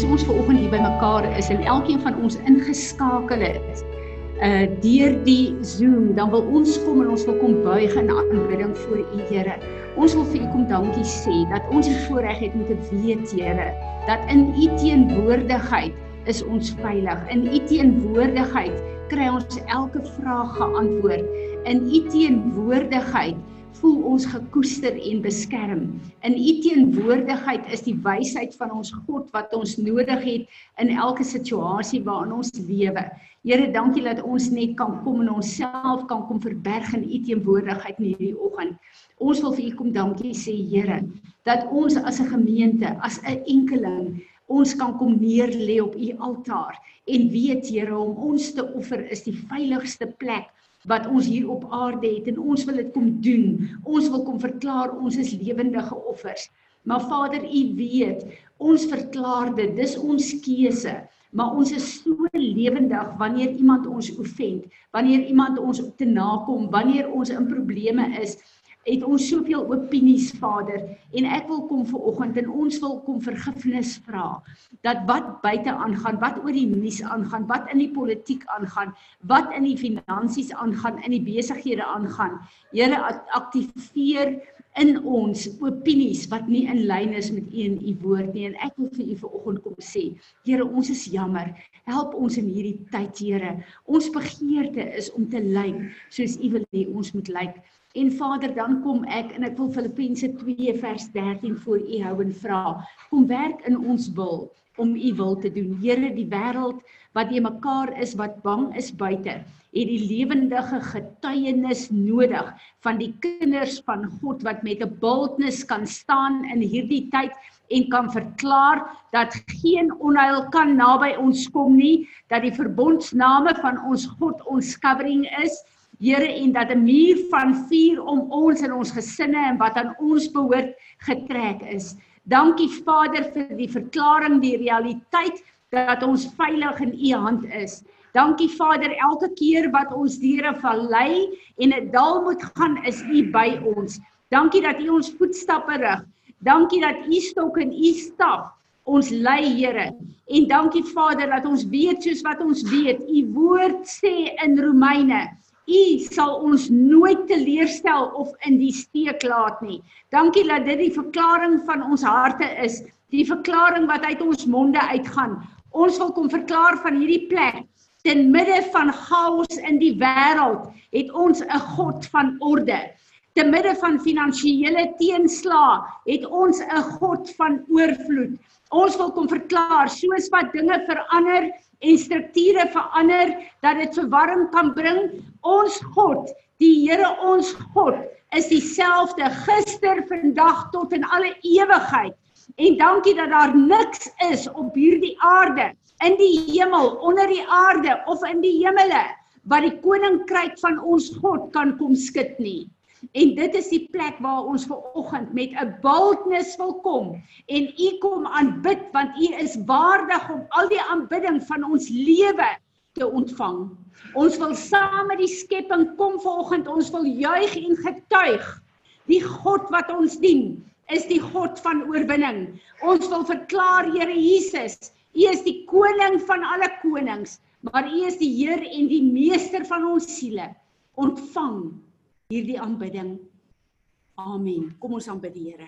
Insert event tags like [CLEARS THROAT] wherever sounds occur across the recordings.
as ons ver oggend hier bymekaar is en elkeen van ons ingeskakel het uh deur die Zoom, dan wil ons kom en ons wil kom buig in aanbidding voor U Here. Ons wil vir U kom dankie sê dat ons die voorreg het om te weet Here dat in U teenwoordigheid is ons veilig. In U teenwoordigheid kry ons elke vraag geantwoord. In U teenwoordigheid voel ons gekoester en beskerm. In U teenwoordigheid is die wysheid van ons God wat ons nodig het in elke situasie waarin ons lewe. Here, dankie dat ons net kan kom en onsself kan kom verberg in U teenwoordigheid in hierdie oggend. Ons wil vir U kom dankie sê, Here, dat ons as 'n gemeente, as 'n enkeling ons kan kom neer lê op u altaar en weet Here om ons te offer is die veiligste plek wat ons hier op aarde het en ons wil dit kom doen. Ons wil kom verklaar ons is lewendige offers. Maar Vader, U weet, ons verklaar dit, dis ons keuse. Maar ons is so lewendig wanneer iemand ons offend, wanneer iemand ons te nakom, wanneer ons in probleme is het ons soveel opinies Vader en ek wil kom vir oggend en ons wil kom vergifnis vra dat wat buite aangaan, wat oor die nuus aangaan, wat in die politiek aangaan, wat in die finansies aangaan, in die besighede aangaan. Here aktiveer in ons opinies wat nie in lyn is met U en U woord nie. En ek wil vir U vanoggend kom sê Here ons is jammer. Help ons in hierdie tyd Here. Ons begeerte is om te lyk soos U wil hê ons moet lyk En Vader, dan kom ek en ek wil Filippense 2 vers 13 voor U hou en vra, kom werk in ons wil om U wil te doen. Here, die wêreld wat jy mekaar is wat bang is buite, het die lewendige getuienis nodig van die kinders van God wat met 'n boldness kan staan in hierdie tyd en kan verklaar dat geen onheil kan naby ons kom nie, dat die verbondsname van ons God ons covering is Here en dat 'n muur van vuur om ons en ons gesinne en wat aan ons behoort getrek is. Dankie Vader vir die verklaring, die realiteit dat ons veilig in U hand is. Dankie Vader, elke keer wat ons deur 'n vallei en 'n dal moet gaan, is U by ons. Dankie dat U ons voetstappe rig. Dankie dat U stok en U staf ons lei Here. En dankie Vader dat ons weet soos wat ons weet, U woord sê in Romeine U sal ons nooit teleurstel of in die steek laat nie. Dankie dat dit die verklaring van ons harte is, die verklaring wat uit ons monde uitgaan. Ons wil kom verklaar van hierdie plek ten midde van chaos in die wêreld het ons 'n God van orde. Te midde van finansiële teenslae het ons 'n God van oorvloed. Ons wil kom verklaar soos wat dinge verander en strukture verander dat dit verwarring kan bring. Ons God, die Here ons God, is dieselfde gister, vandag tot in alle ewigheid. En dankie dat daar niks is op hierdie aarde, in die hemel, onder die aarde of in die hemele wat die koninkryk van ons God kan kom skud nie. En dit is die plek waar ons ver oggend met 'n boldness wil kom en U kom aanbid want U is waardig om al die aanbidding van ons lewe te ontvang. Ons wil saam met die skepping kom vanoggend, ons wil juig en getuig. Die God wat ons dien, is die God van oorwinning. Ons wil verklaar Here Jesus, U is die koning van alle konings, maar U is die Heer en die meester van ons siele. Ontvang hierdie aanbidding. Amen. Kom ons aanbid die Here.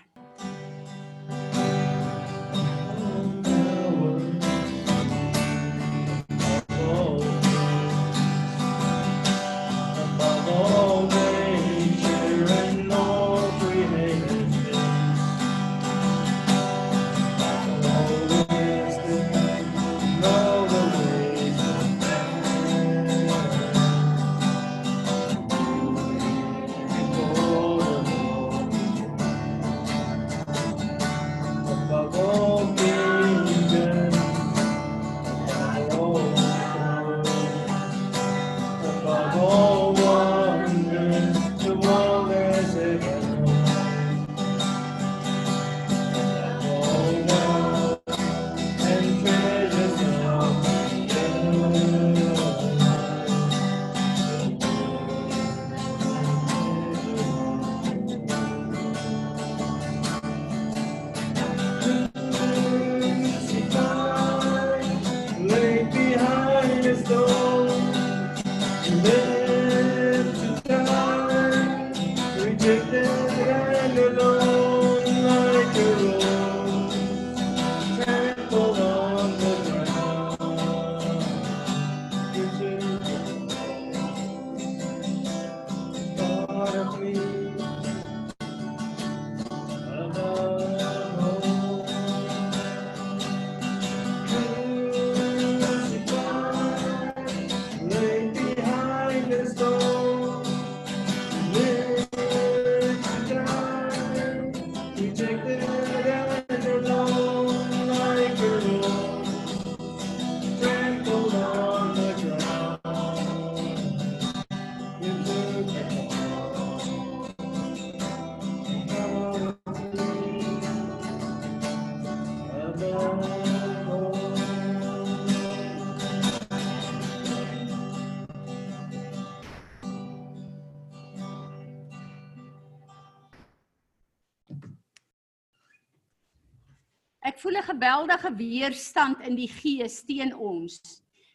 Geweldige weerstand in die gees teen ons.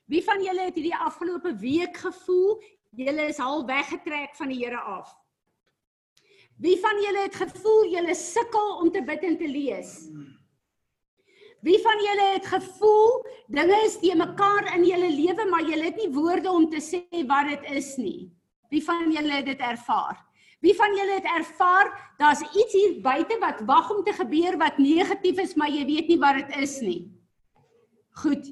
Wie van julle het hierdie afgelope week gevoel julle is al weggetrek van die Here af? Wie van julle het gevoel julle sukkel om te bid en te lees? Wie van julle het gevoel dinge is te mekaar in julle lewe maar julle het nie woorde om te sê wat dit is nie? Wie van julle het dit ervaar? Wie van julle het ervaar daar's iets hier buite wat wag om te gebeur wat negatief is, maar jy weet nie wat dit is nie? Goed.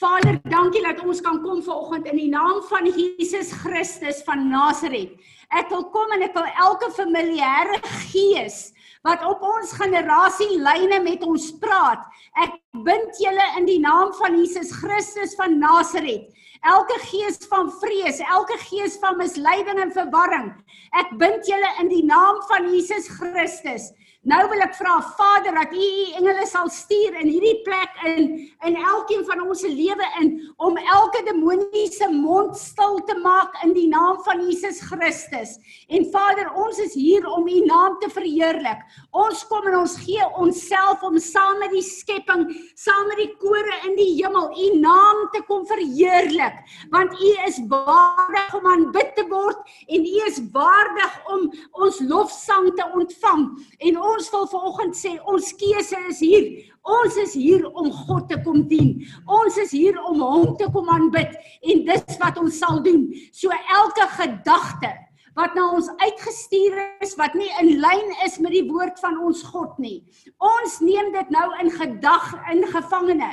Vader, dankie dat ons kan kom vanoggend in die naam van Jesus Christus van Nasaret. Ek wil kom en ek wil elke familiêre gees wat op ons generasie lyne met ons praat. Ek bind julle in die naam van Jesus Christus van Nasaret. Elke gees van vrees, elke gees van misleiding en verwarring, ek bind julle in die naam van Jesus Christus. Nou wil ek vra Vader dat U U engele sal stuur in hierdie plek in in elkeen van ons se lewe in om elke demoniese mond stil te maak in die naam van Jesus Christus. En Vader, ons is hier om U naam te verheerlik. Ons kom en ons gee onsself om saam met die skepping, saam met die kore in die hemel U naam te kom verheerlik, want U is waardig om aanbid te word en U is waardig om ons lofsang te ontvang. En ons wil vanoggend sê ons keuse is hier. Ons is hier om God te kom dien. Ons is hier om hom te kom aanbid en dis wat ons sal doen. So elke gedagte wat na ons uitgestuur is wat nie in lyn is met die woord van ons God nie. Ons neem dit nou in gedag in gevangene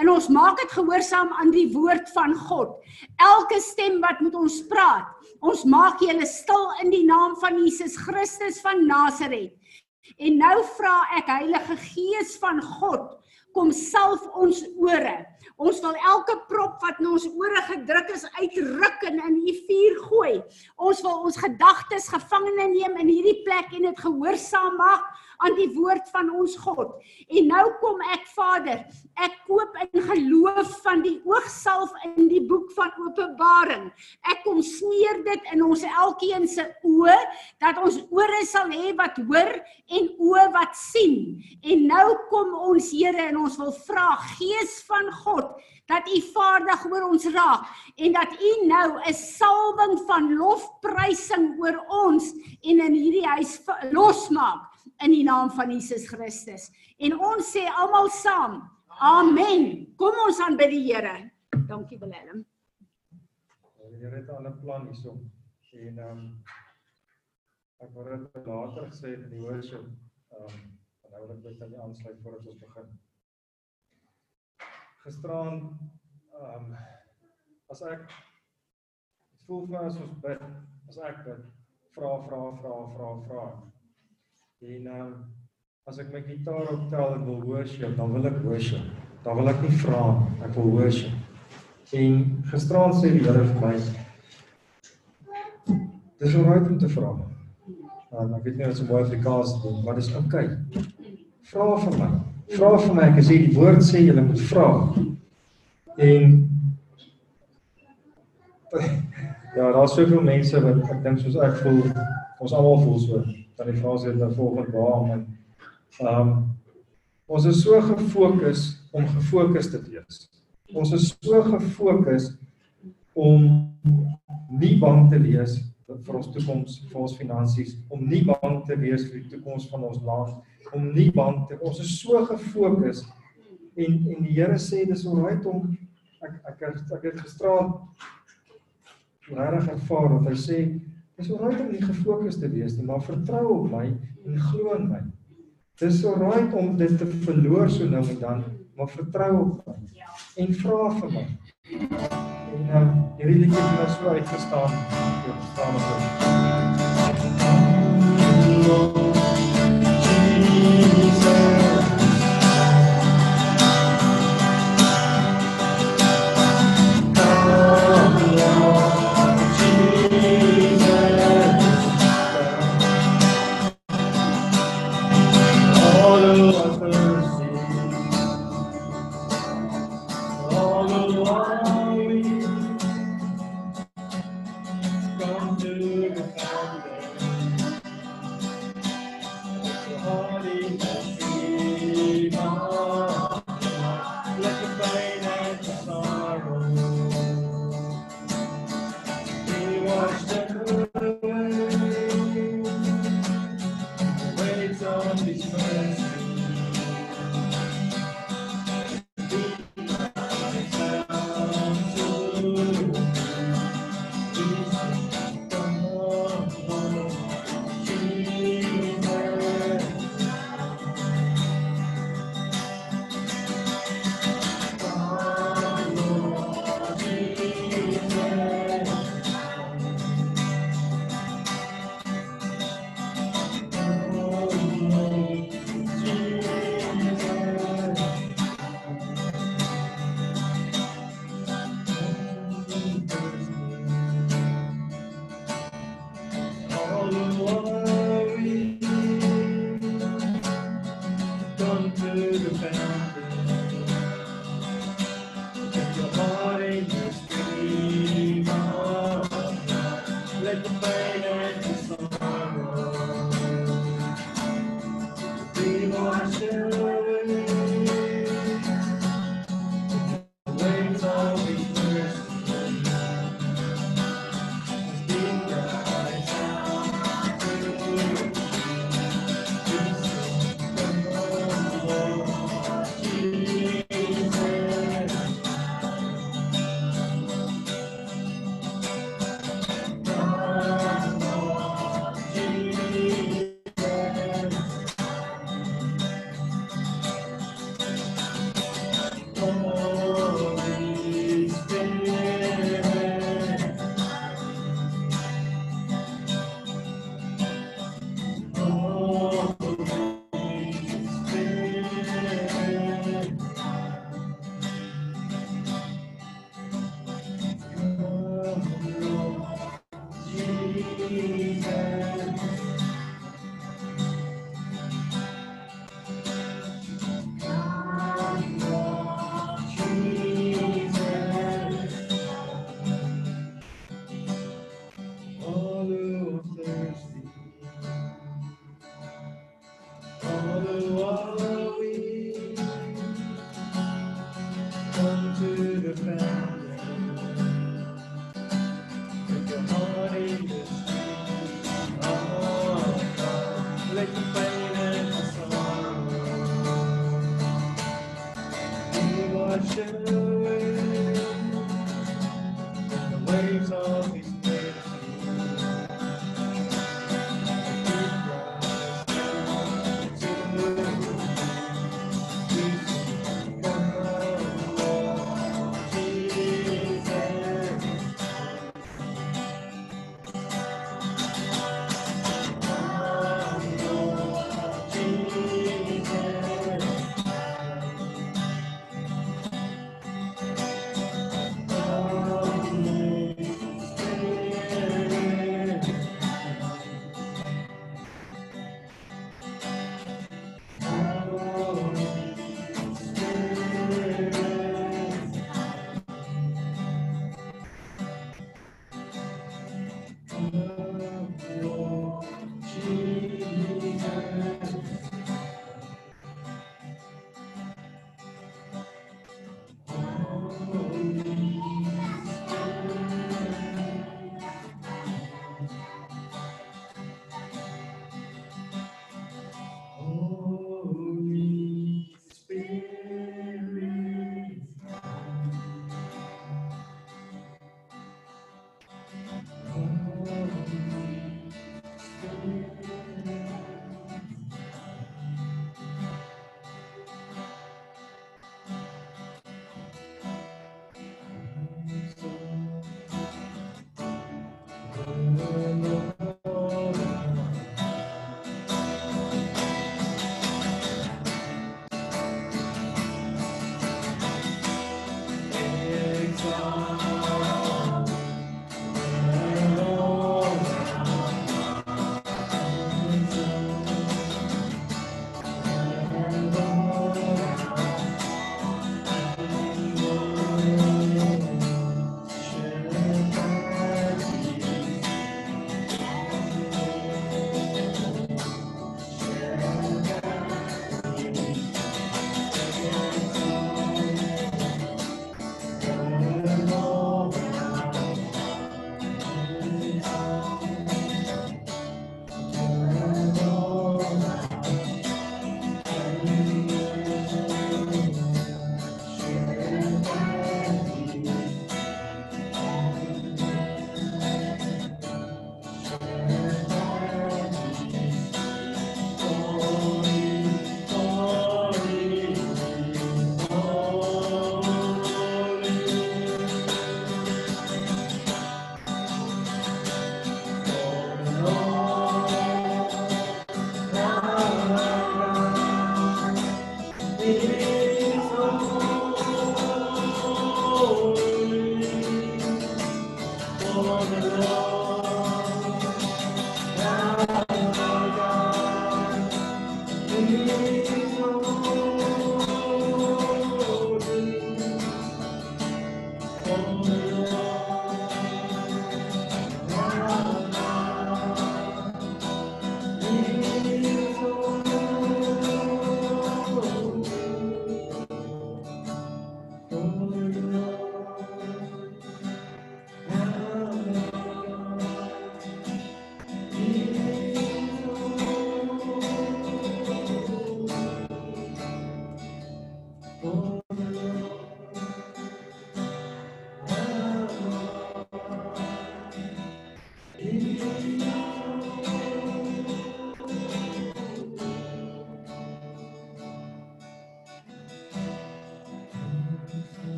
en ons maak dit gehoorsaam aan die woord van God. Elke stem wat met ons praat, ons maak julle stil in die naam van Jesus Christus van Nasaret. En nou vra ek Heilige Gees van God, kom salf ons ore. Ons wil elke prop wat in ons ore gedruk is uitruk en in u vuur gooi. Ons wil ons gedagtes gevangene neem in hierdie plek en dit gehoorsaam maak aan die woord van ons God. En nou kom ek Vader, ek koop in geloof van die oogsalf in die boek van Openbaring. Ek kom smeer dit in ons elkeen se oë dat ons ore sal hê wat hoor en oë wat sien. En nou kom ons Here en ons wil vra Gees van God dat u vaardig oor ons raak en dat u nou 'n salwing van lofprysing oor ons en in hierdie huis losmaak in die naam van Jesus Christus. En ons sê almal saam, amen. Kom ons aanbid die Here. Dankie Willem. Die Here het 'n ander plan hierso. En ehm um, ek wou dit later gesê in die worship ehm um, nou wil ek net aan die aansluit voordat ons begin. Gisteraan ehm um, as ek voel vir as ons bid, as ek bid, vra vra vra vra vra En ehm um, as ek my gitaar optel en wil worship, dan wil ek worship. Dan wil ek nie vra, ek wil worship. En gisteraan sê die Here vir my Dis alright om te vra. Um, ek weet nie wat se mooi Afrikaans is, maar dis oukei. Okay. Vra vir my. Vra vir my. Ek sê die woord sê jy moet vra. En [LAUGHS] ja, daar's soveel mense wat ek dink soos ek voel, ons almal voel so dan die vraag is dan volgende waar en ehm um, ons is so gefokus om gefokus te wees. Ons is so gefokus om nie bang te wees vir ons toekoms, vir ons finansies, om nie bang te wees vir die toekoms van ons land, om nie bang te ons is so gefokus en en die Here sê dis alright om ek ek ek, het gisteraan regtig ervaar wat hy sê Dis alright om nie gefokus te wees nie, maar vertrou op my en glo in my. Dis alright om dit te verloor so nou en dan, maar vertrou op my. Ja. En vra vir my. En nou, hierdie liedjie het nou so uitgestaan, jy verstaan dit.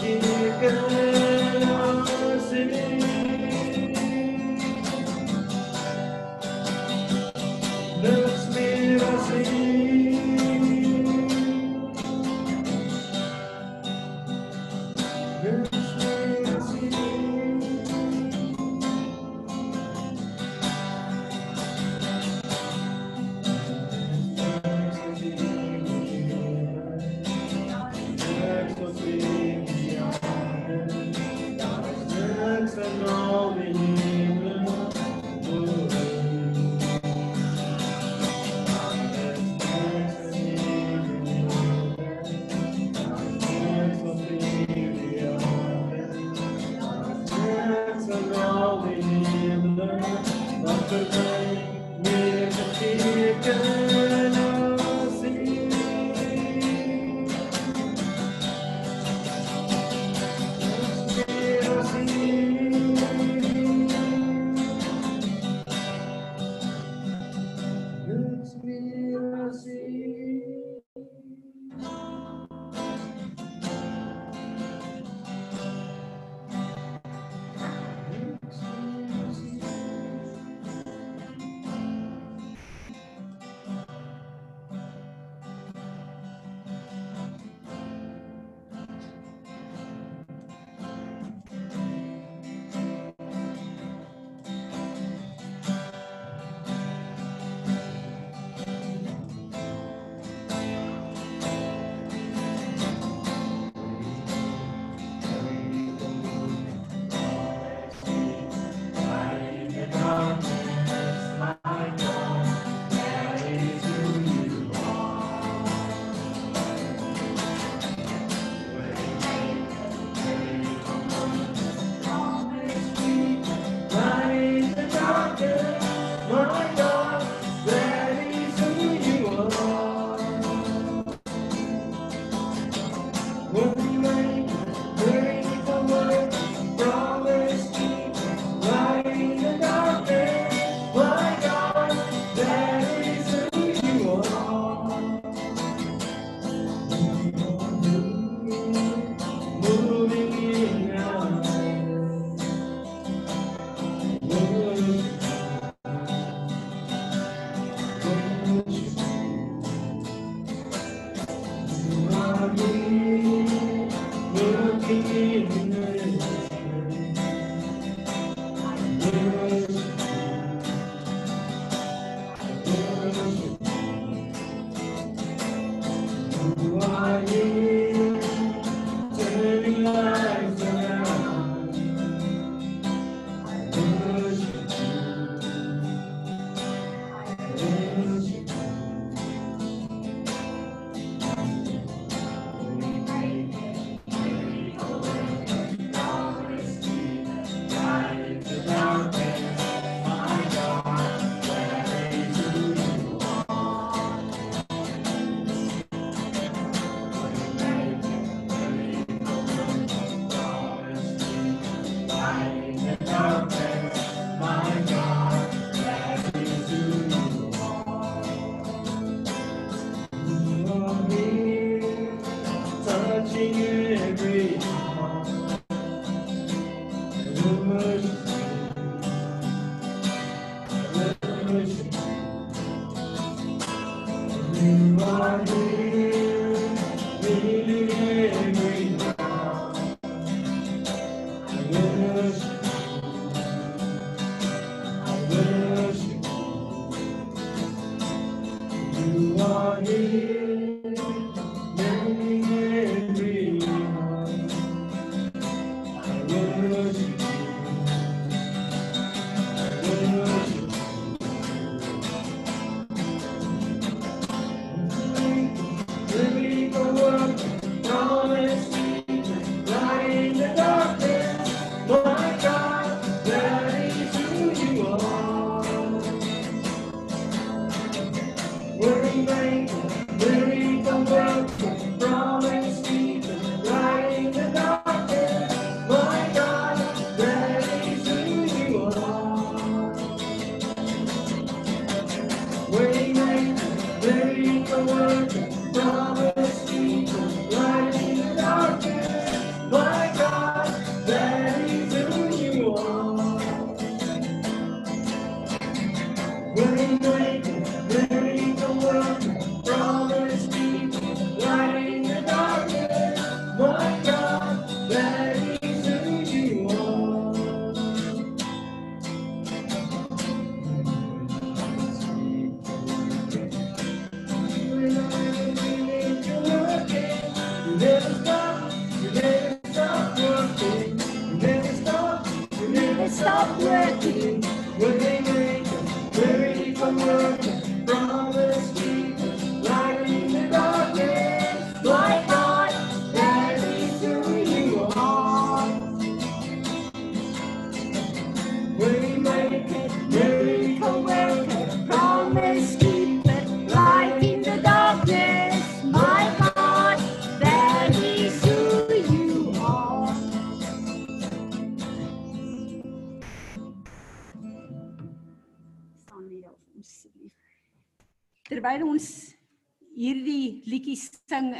magical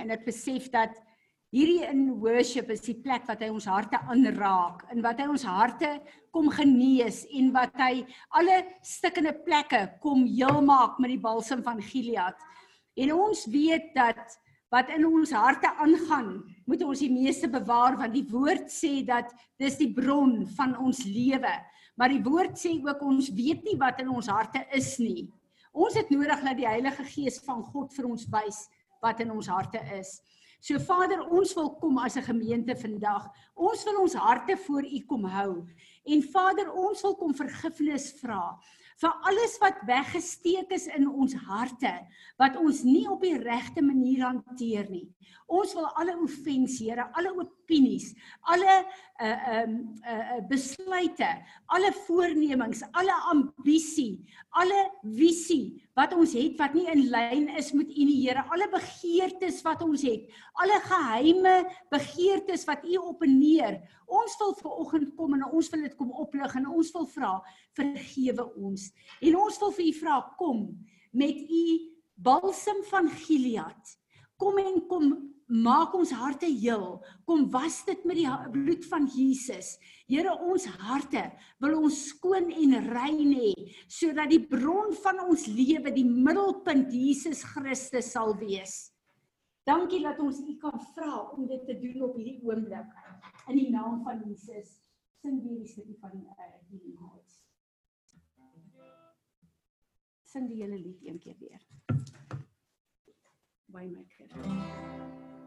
en ek besef dat hierdie in worship is die plek wat hy ons harte aanraak en wat hy ons harte kom genees en wat hy alle stikkende plekke kom heel maak met die balsem van Gilead. En ons weet dat wat in ons harte aangaan, moet ons die meeste bewaar want die woord sê dat dis die bron van ons lewe. Maar die woord sê ook ons weet nie wat in ons harte is nie. Ons het nodig dat die Heilige Gees van God vir ons wys wat in ons harte is. So Vader, ons wil kom as 'n gemeente vandag. Ons wil ons harte voor U kom hou. En Vader, ons wil kom vergifnis vra vir alles wat weggesteek is in ons harte wat ons nie op die regte manier hanteer nie. Ons wil alle offensie, Here, alle opinies, alle uh um uh, besluite, alle voornemings, alle ambisie, alle visie wat ons het wat nie in lyn is met U nie, Here, alle begeertes wat ons het, alle geheime begeertes wat U op en neer. Ons wil ver oggend kom en ons wil dit kom oplig en ons wil vra vergewe ons. En ons wil vir U vra kom met U balsem van Gilead. Kom en kom maak ons harte heel. Kom was dit met die bloed van Jesus. Here, ons harte wil ons skoon en rein hê sodat die bron van ons lewe, die middelpunt Jesus Christus sal wees. Dankie dat ons U kan vra om dit te doen op hierdie oomblik. In die naam van Jesus sing weer die stukkie van uh, die Hearts. Sing die hele lied een keer weer. Waymaker.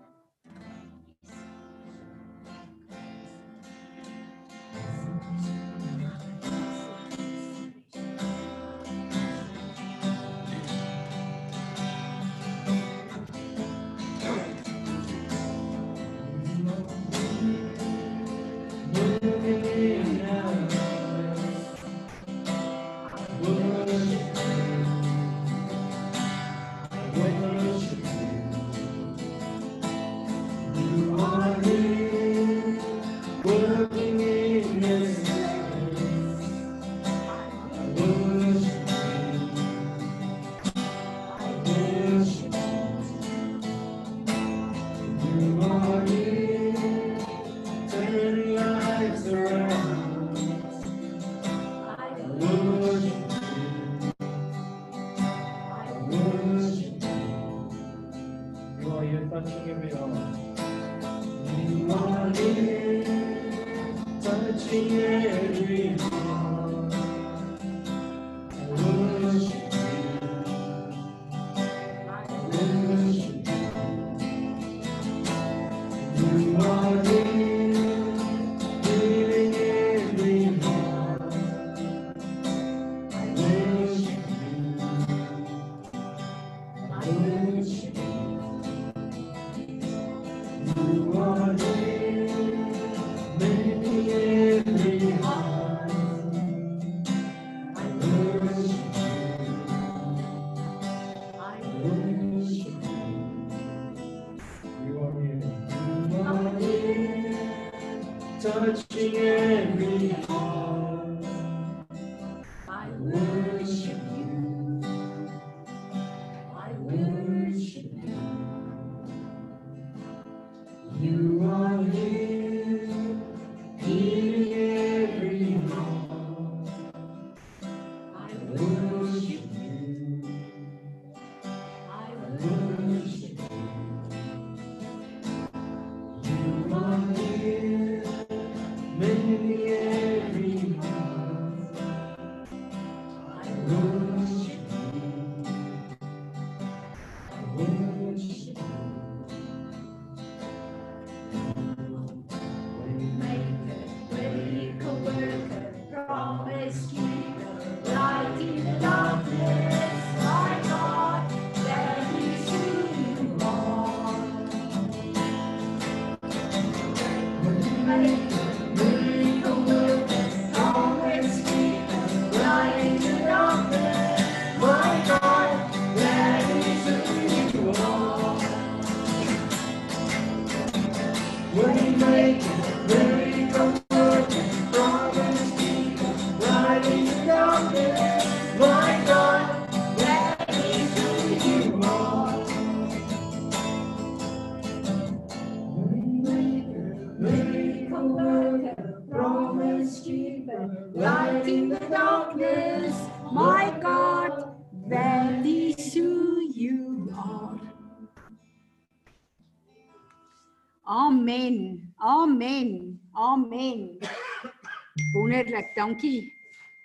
Dankie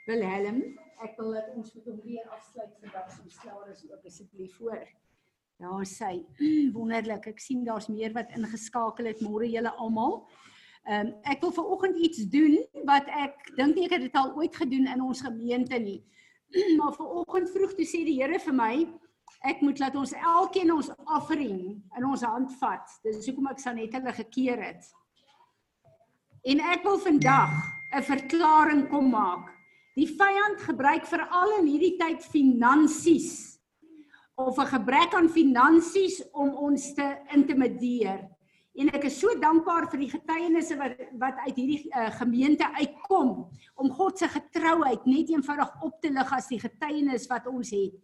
Wilhelm. Ek wil dat ons met hom weer afsluit vandag so klaar is ook asseblief voor. Ja, sy. Wonderlik. Ek sien daar's meer wat ingeskakel het. Môre julle almal. Ehm um, ek wil vanoggend iets doen wat ek dink nie ek het dit al ooit gedoen in ons gemeente nie. [CLEARS THROAT] maar vanoggend vroeg toe sê die Here vir my, ek moet laat ons elkeen ons offering in ons hand vat. Dis hoekom ek Sanet hulle gekeer het. En ek wil vandag 'n verklaring kom maak. Die vyand gebruik veral in hierdie tyd finansies of 'n gebrek aan finansies om ons te intimideer. En ek is so dankbaar vir die getuienisse wat wat uit hierdie uh, gemeente uitkom om God se getrouheid net eenvoudig op te lig as die getuienis wat ons het.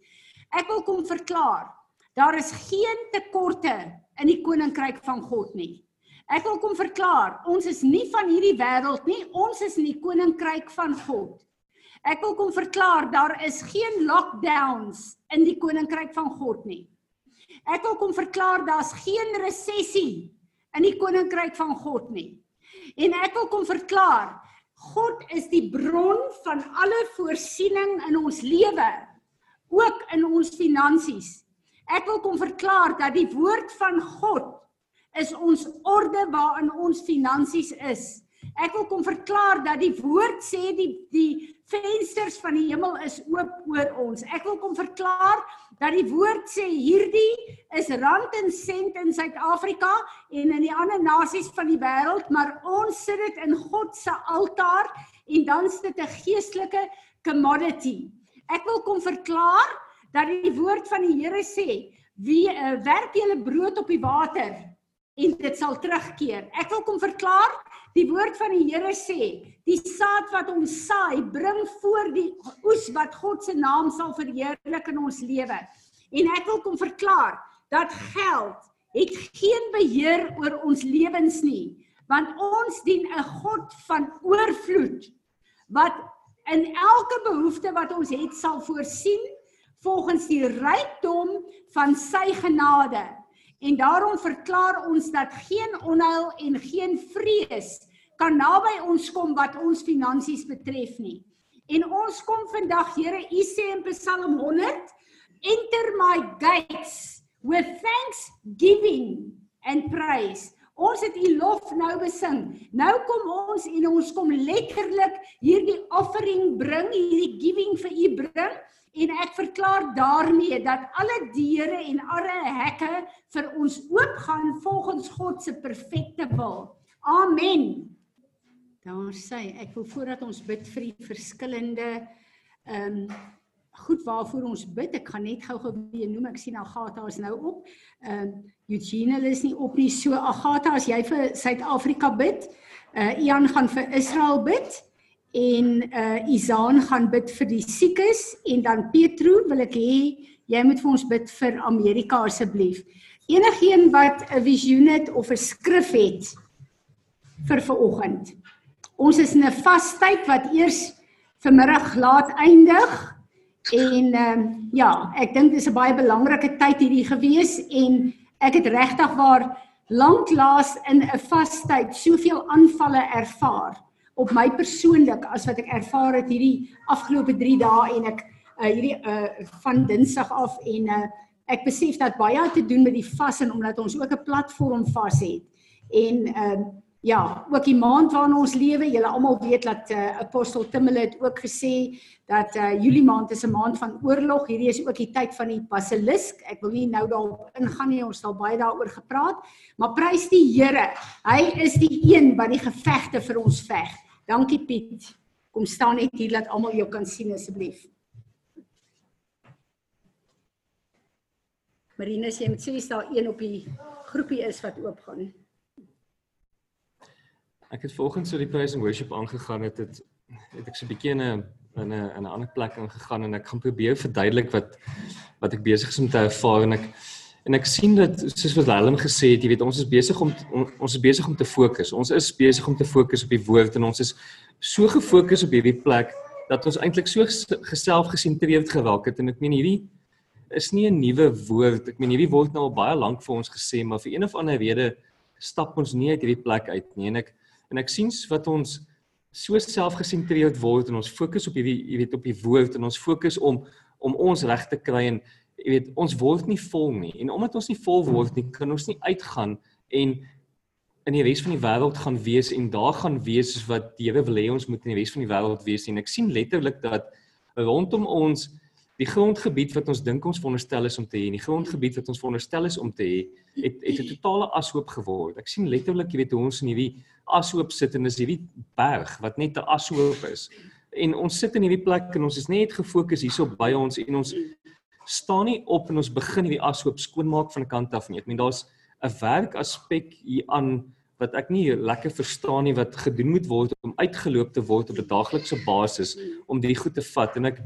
Ek wil kom verklaar. Daar is geen tekorte in die koninkryk van God nie. Ek wil kom verklaar, ons is nie van hierdie wêreld nie, ons is in die koninkryk van God. Ek wil kom verklaar, daar is geen lockdowns in die koninkryk van God nie. Ek wil kom verklaar daar's geen resessie in die koninkryk van God nie. En ek wil kom verklaar God is die bron van alle voorsiening in ons lewe, ook in ons finansies. Ek wil kom verklaar dat die woord van God is ons orde waarin ons finansies is. Ek wil kom verklaar dat die woord sê die die vensters van die hemel is oop oor ons. Ek wil kom verklaar dat die woord sê hierdie is rand en sent in Suid-Afrika en in die ander nasies van die wêreld, maar ons sit dit in God se altaar en dan is dit 'n geestelike commodity. Ek wil kom verklaar dat die woord van die Here sê, wie uh, werp julle brood op die water en dit sal terugkeer. Ek wil kom verklaar Die woord van die Here sê, die saad wat ons saai, bring voor die oes wat God se naam sal verheerlik in ons lewe. En ek wil kom verklaar dat geld het geen beheer oor ons lewens nie, want ons dien 'n God van oorvloed wat in elke behoefte wat ons het sal voorsien volgens die rykdom van sy genade. En daarom verklaar ons dat geen onheil en geen vrees kan naby ons kom wat ons finansies betref nie. En ons kom vandag, Here, U sê in Psalm 100, enter my gates with thanksgiving and praise. Ons het U lof nou besing. Nou kom ons en ons kom letterlik hierdie offering bring, hierdie giving vir U bring en ek verklaar daarmee dat alle deure en alle hekke vir ons oopgaan volgens God se perfekte wil. Amen. Daar sê ek wil voordat ons bid vir die verskillende ehm um, goed waarvoor ons bid. Ek gaan net gou-gou weer noem. Ek sien Agatha is nou op. Ehm um, Eugene is nie op nie. So Agatha, as jy vir Suid-Afrika bid, uh Ian gaan vir Israel bid en uh Izaan gaan bid vir die siekes en dan Petro wil ek hê jy moet vir ons bid vir Amerika asseblief. Enigeen wat 'n visioen het of 'n skrif het vir vanoggend. Ons is in 'n vastyd wat eers vanmiddag laat eindig en ehm um, ja, ek dink dis 'n baie belangrike tyd hierdie gewees en ek het regtig waar lanklaas in 'n vastyd soveel aanvalle ervaar op my persoonlik as wat ek ervaar het hierdie afgelope 3 dae en ek uh, hierdie uh, van Dinsdag af en uh, ek besef dat baie te doen met die vas en omdat ons ook 'n platform vas het. En ehm uh, ja, ook die maand waarin ons lewe, julle almal weet dat uh, apostel Timothy het ook gesê dat uh, Julie maand is 'n maand van oorlog. Hierdie is ook die tyd van die basilisk. Ek wil nie nou daarop ingaan nie, ons het baie daaroor gepraat, maar prys die Here. Hy is die een wat die gevegte vir ons veg. Dankie Piet. Kom staan net hier dat almal jou kan sien asseblief. Marinus, jy moet sê as daar een op die groepie is wat oopgaan. Ek het volgens so die praise and worship aangegaan het het, het ek so 'n bietjie in 'n in 'n in 'n ander plek ingegaan en ek gaan probeer verduidelik wat wat ek besig is om te ervaar en ek En ek sien dat soos wat Willem gesê het, jy weet ons is besig om on, ons is besig om te fokus. Ons is besig om te fokus op die woord en ons is so gefokus op hierdie plek dat ons eintlik so geselfgesentreerd geraak het en ek meen hierdie is nie 'n nuwe woord. Ek meen hierdie word nou al baie lank vir ons gesê, maar vir een of ander rede stap ons nie uit hierdie plek uit nie. En ek en ek sien wat ons so selfgesentreerd word en ons fokus op hierdie jy weet op die woord en ons fokus om om ons reg te kry en jy weet ons word nie vol nie. En omdat ons nie vol word nie kan ons nie uitgaan en in die res van die wêreld gaan wees en daar gaan wees wat die Here wil hê ons moet in die res van die wêreld wees. En ek sien letterlik dat rondom ons die grondgebied wat ons dink ons veronderstel is om te hê die grondgebied wat ons veronderstel is om te hê het het 'n totale ashoop geword. Ek sien letterlik jy weet hoe ons in hierdie ashoop sit en dis hierdie berg wat net 'n ashoop is. En ons sit in hierdie plek en ons is net gefokus hierso by ons en ons staan nie op en ons begin hierdie ashoop skoonmaak van 'n kant af nie. Ek meen daar's 'n werk aspek hier aan wat ek nie lekker verstaan nie wat gedoen moet word om uitgeloop te word op 'n daaglikse basis om dit goed te vat en ek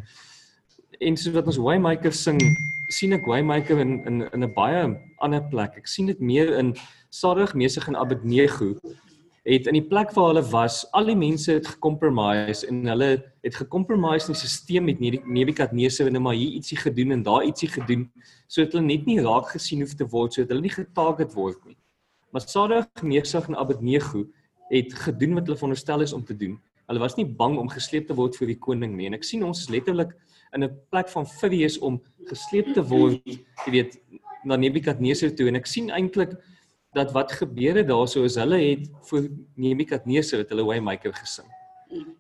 en soos wat ons Waymaker sing sien ek Waymaker in in in 'n baie ander plek. Ek sien dit meer in Sadig Mesig en Abednego het in die plek waar hulle was, al die mense het gecompromise en hulle het gecompromise in die stelsel met Nebukadneser en maar hier ietsie gedoen en daar ietsie gedoen sodat hulle net nie raak gesien hoef te word sodat hulle nie getarget word nie. Maar Sadrag, Mesach en Abednego het gedoen wat hulle veronderstel is om te doen. Hulle was nie bang om gesleep te word vir die koning nie. En ek sien ons letterlik in 'n plek van vrees om gesleep te word, jy weet, na Nebukadneser toe en ek sien eintlik dat wat gebeur het daarso is hulle het vir Nebukadneser het hulle Waymaker gesing.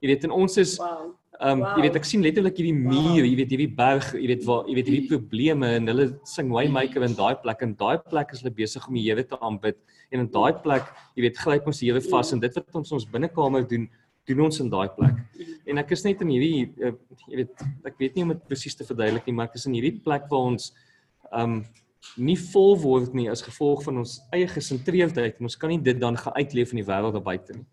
Jy weet en ons is Wow. Ehm um, Wow. jy weet ek sien letterlik hierdie muur, jy weet hierdie berg, jy weet waar jy weet hierdie probleme en hulle sing Waymaker in daai plek en daai plek is hulle besig om die Here te aanbid en in daai plek, jy weet gryp ons die Here vas en dit wat ons ons binnekamer doen, doen ons in daai plek. En ek is net in hierdie uh, jy weet ek weet nie om dit presies te verduidelik nie, maar ek is in hierdie plek waar ons um, nie vol word nie as gevolg van ons eie gesentreerdheid en ons kan nie dit dan gaan uitleef in die wêreld daar buite nie.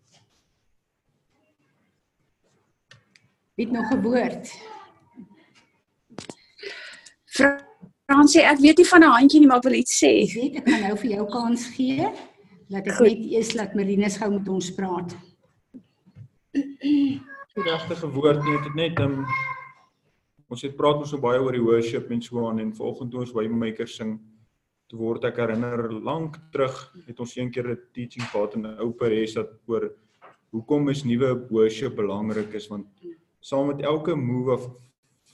Wie het nog 'n woord? Fransie, ek weet nie van 'n handjie nie, maar ek wil iets sê. Ek weet ek gaan nou vir jou kans gee. Laat ek Goed. net eers laat Marinus gou met ons praat. Die regte woord nie, dit net um, ons het praat ons so baie oor die worship en so aan en toe ons Waymaker sing toe word ek herinner lank terug het ons een keer 'n teaching gehad in 'n ou pares dat oor hoekom is nuwe worship belangrik is want saam met elke move of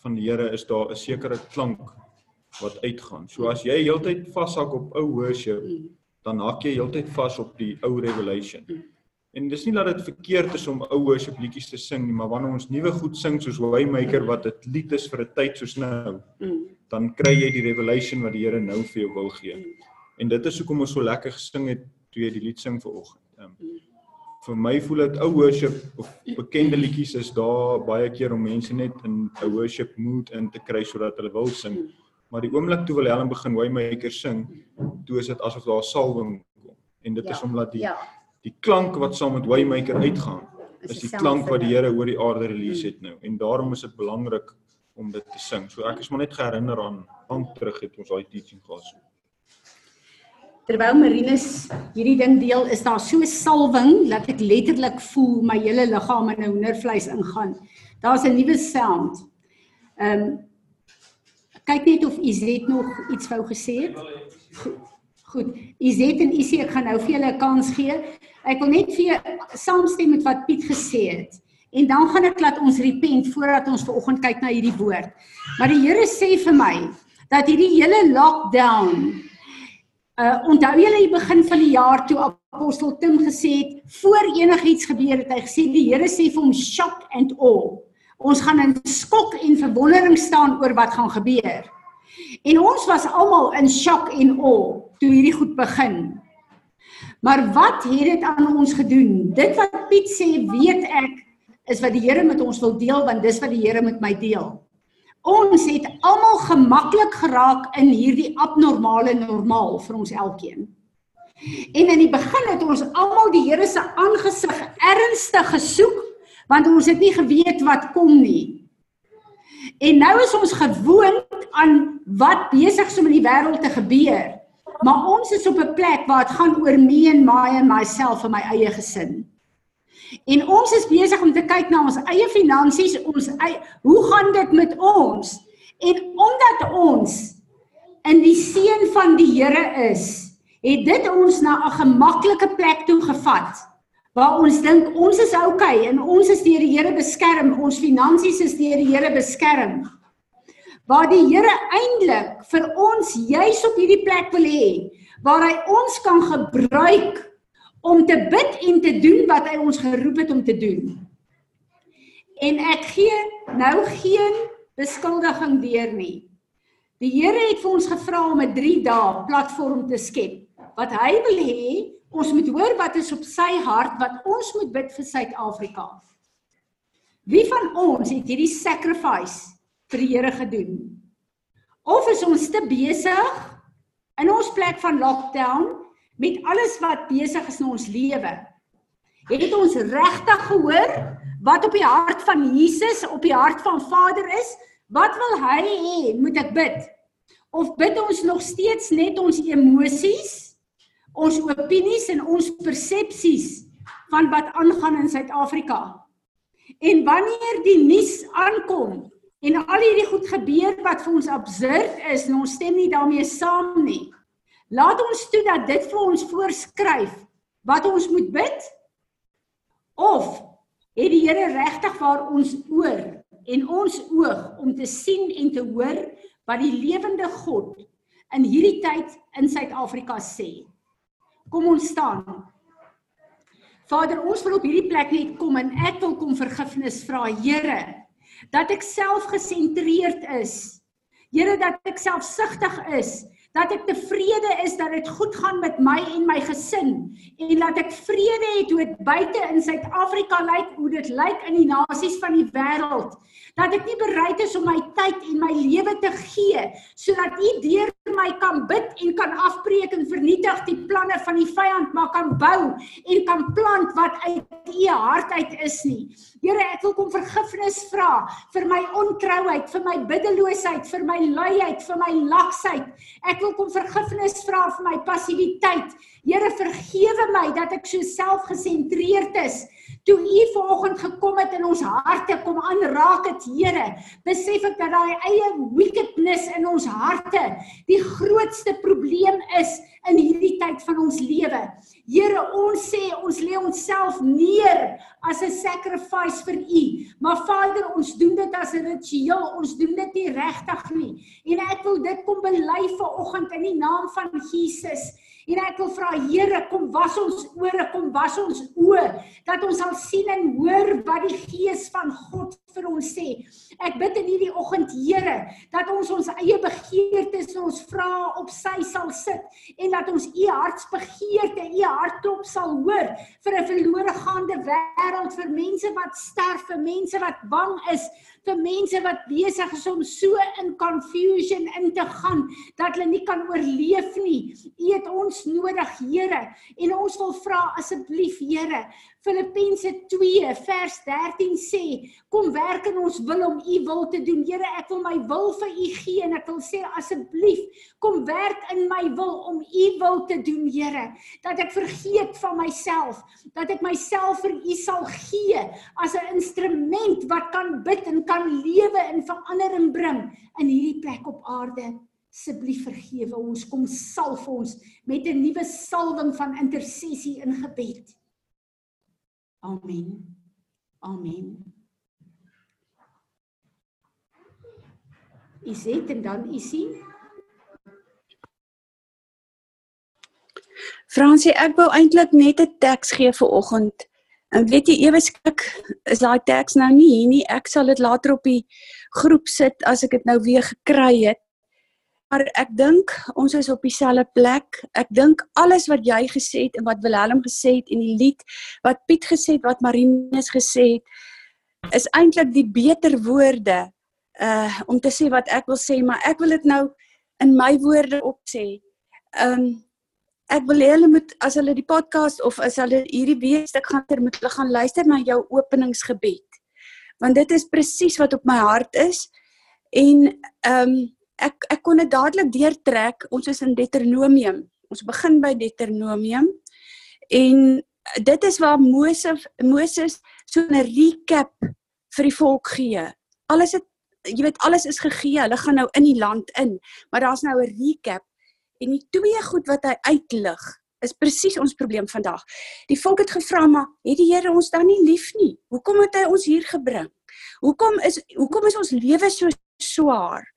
van die Here is daar 'n sekere klank wat uitgaan. So as jy heeltyd vashak op ou worship, dan hak jy heeltyd vas op die ou revelation. En dis nie dat dit verkeerd is om ou worship liedjies te sing nie, maar wanneer ons nuwe goed sing soos Waymaker wat dit lied is vir 'n tyd soos nou, Mm. dan kry jy die revelation wat die Here nou vir jou wil gee. En dit is hoekom ons so lekker gesing het toe jy die lied sing vanoggend. Um, vir my voel dit ou worship of bekende liedjies is daar baie keer om mense net in 'n worship mood in te kry sodat hulle wil sing. Maar die oomblik toe Willem begin Waymaker sing, toe is dit asof daar 'n salwing kom. En dit Ja, is omdat die Ja. Die klank wat saam met Waymaker uitgaan Is die klank wat die. Here oor die aarde release het nou en daarom is dit belangrik om dit te sing. So ek is maar net geherinner aan lank terug het ons daai teaching gehad. So. Terwyl Marinus hierdie ding deel, is daar so salwing dat ek letterlik voel my hele liggaam in 'n hoendervleis ingaan. Daar's 'n nuwe sound. Ehm um, kyk net of Izet nog iets wou gesê het. Goed. Goed. Izet en Isie, ek gaan nou vir julle 'n kans gee. Ek wil net vir saamstem met wat Piet gesê het. En dan gaan ek laat ons repent voordat ons vanoggend kyk na hierdie woord. Maar die Here sê vir my dat hierdie hele lockdown Uh onthou julle die begin van die jaar toe apostel Tim gesê het voor enigiets gebeur het hy gesê die Here sê vir hom shock and awe. Ons gaan in skok en verwondering staan oor wat gaan gebeur. En ons was almal in shock en awe toe hierdie goed begin. Maar wat het dit aan ons gedoen? Dit wat Piet sê, weet ek, is wat die Here met ons wil deel want dis wat die Here met my deel. Ons het almal gemaklik geraak in hierdie abnormale normaal vir ons elkeen. En in die begin het ons almal die Here se aangesig ernstig gesoek want ons het nie geweet wat kom nie. En nou is ons gewoond aan wat besig is om in die wêreld te gebeur. Maar ons is op 'n plek waar dit gaan oor me en my en myself en my eie gesin. En ons is besig om te kyk na ons eie finansies, ons eie hoe gaan dit met ons? En omdat ons in die seën van die Here is, het dit ons na 'n gemaklike plek toe gevat waar ons dink ons is oukei okay, en ons is deur die Here beskerm, ons finansies is deur die Here beskerm. Waar die Here eintlik vir ons juis op hierdie plek wil hê waar hy ons kan gebruik om te bid en te doen wat hy ons geroep het om te doen. En ek gee nou geen beskuldiging deur nie. Die Here het vir ons gevra om 'n 3 dae platform te skep. Wat hy wil hê, ons moet hoor wat is op sy hart wat ons moet bid vir Suid-Afrika. Wie van ons het hierdie sacrifice vir die Here gedoen? Of is ons te besig in ons plek van lockdown met alles wat besig is in ons lewe? Het ons regtig gehoor wat op die hart van Jesus, op die hart van Vader is? Wat wil hy hê moet ek bid? Of bid ons nog steeds net ons emosies, ons opinies en ons persepsies van wat aangaan in Suid-Afrika. En wanneer die nuus aankom en al hierdie goed gebeur wat vir ons absurd is en ons stem nie daarmee saam nie. Laat ons toe dat dit vir ons voorskryf wat ons moet bid of het die Here regtig waar ons oor en ons oog om te sien en te hoor wat die lewende God in hierdie tyd in Suid-Afrika sê. Kom ons staan. Vader, ons wil op hierdie plek net kom en ek wil kom vergifnis vra, Here, dat ek self gesentreerd is. Here, dat ek selfsugtig is, dat ek tevrede is dat dit goed gaan met my en my gesin en dat ek vrede het hoe dit buite in Suid-Afrika lyk, hoe dit lyk in die nasies van die wêreld. Dat ek nie bereid is om my tyd en my lewe te gee sodat U deur my kan bid en kan afbreek en vernietig die planne van die vyand, maar kan bou en kan plant wat uit U hart uit is nie. Here, ek wil kom vergifnis vra vir my ontrouheid, vir my biddeloosheid, vir my luiheid, vir my laksheid. Ek wil kom vergifnis vra vir my passiwiteit. Here, vergewe my dat ek so selfgesentreerd is. Toe U vanoggend gekom het in ons harte kom aanraak het, Here, besef ek dat daai eie wickedness in ons harte die grootste probleem is in hierdie tyd van ons lewe. Here, ons sê ons lê onsself neer as 'n sacrifice vir U. Maar Vader, ons doen dit as 'n ritueel. Ons doen dit nie regtig nie. En ek wil dit kom bely vanoggend in die naam van Jesus. En ek wil vra Here, kom was ons ore, kom was ons oë dat ons sal sien en hoor wat die Gees van God vir ons sê. Ek bid in hierdie oggend Here dat ons ons eie begeertes en ons vrae op sy sal sit en dat ons u hartsbegeerte, u hartklop sal hoor vir 'n verlore gaande wêreld, vir mense wat sterf, vir mense wat bang is, vir mense wat besig is om so in confusion in te gaan dat hulle nie kan oorleef nie. U het ons nodig, Here, en ons wil vra asseblief, Here, Filippense 2 vers 13 sê, kom werk in ons wil om u wil te doen. Here, ek wil my wil vir u gee en ek wil sê asseblief, kom werk in my wil om u wil te doen, Here. Dat ek vergeet van myself, dat ek myself vir u sal gee as 'n instrument wat kan bid en kan lewe en verandering bring in hierdie plek op aarde. Asseblief vergewe ons, kom salf ons met 'n nuwe salwing van intersessie in gebed. Amen. Amen. Is dit en dan is hy? Fransie, ek wou eintlik net 'n teks gee vir oggend. En weet jy ewe skrik is daai teks nou nie hier nie. Ek sal dit later op die groep sit as ek dit nou weer gekry het. Maar ek dink ons is op dieselfde plek. Ek dink alles wat jy gesê het en wat Willem gesê het en die lied wat Piet gesê het, wat Marinus gesê het, is eintlik die beter woorde uh om te sê wat ek wil sê, maar ek wil dit nou in my woorde opsê. Um ek wil hulle moet as hulle die podcast of as hulle hierdie week gaan ter moet hulle gaan luister na jou openingsgebed. Want dit is presies wat op my hart is. En ehm um, ek ek kon dit dadelik deurtrek. Ons is in Deuteronomium. Ons begin by Deuteronomium en dit is waar Moses Moses so 'n recap vir die volk gee. Alles het jy weet alles is gegee. Hulle gaan nou in die land in, maar daar's nou 'n recap en die twee goed wat hy uitlig is presies ons probleem vandag. Die volk het gevra maar het die Here ons dan nie lief nie? Hoekom het hy ons hier gebring? Hoekom is hoekom is ons lewe so swaar?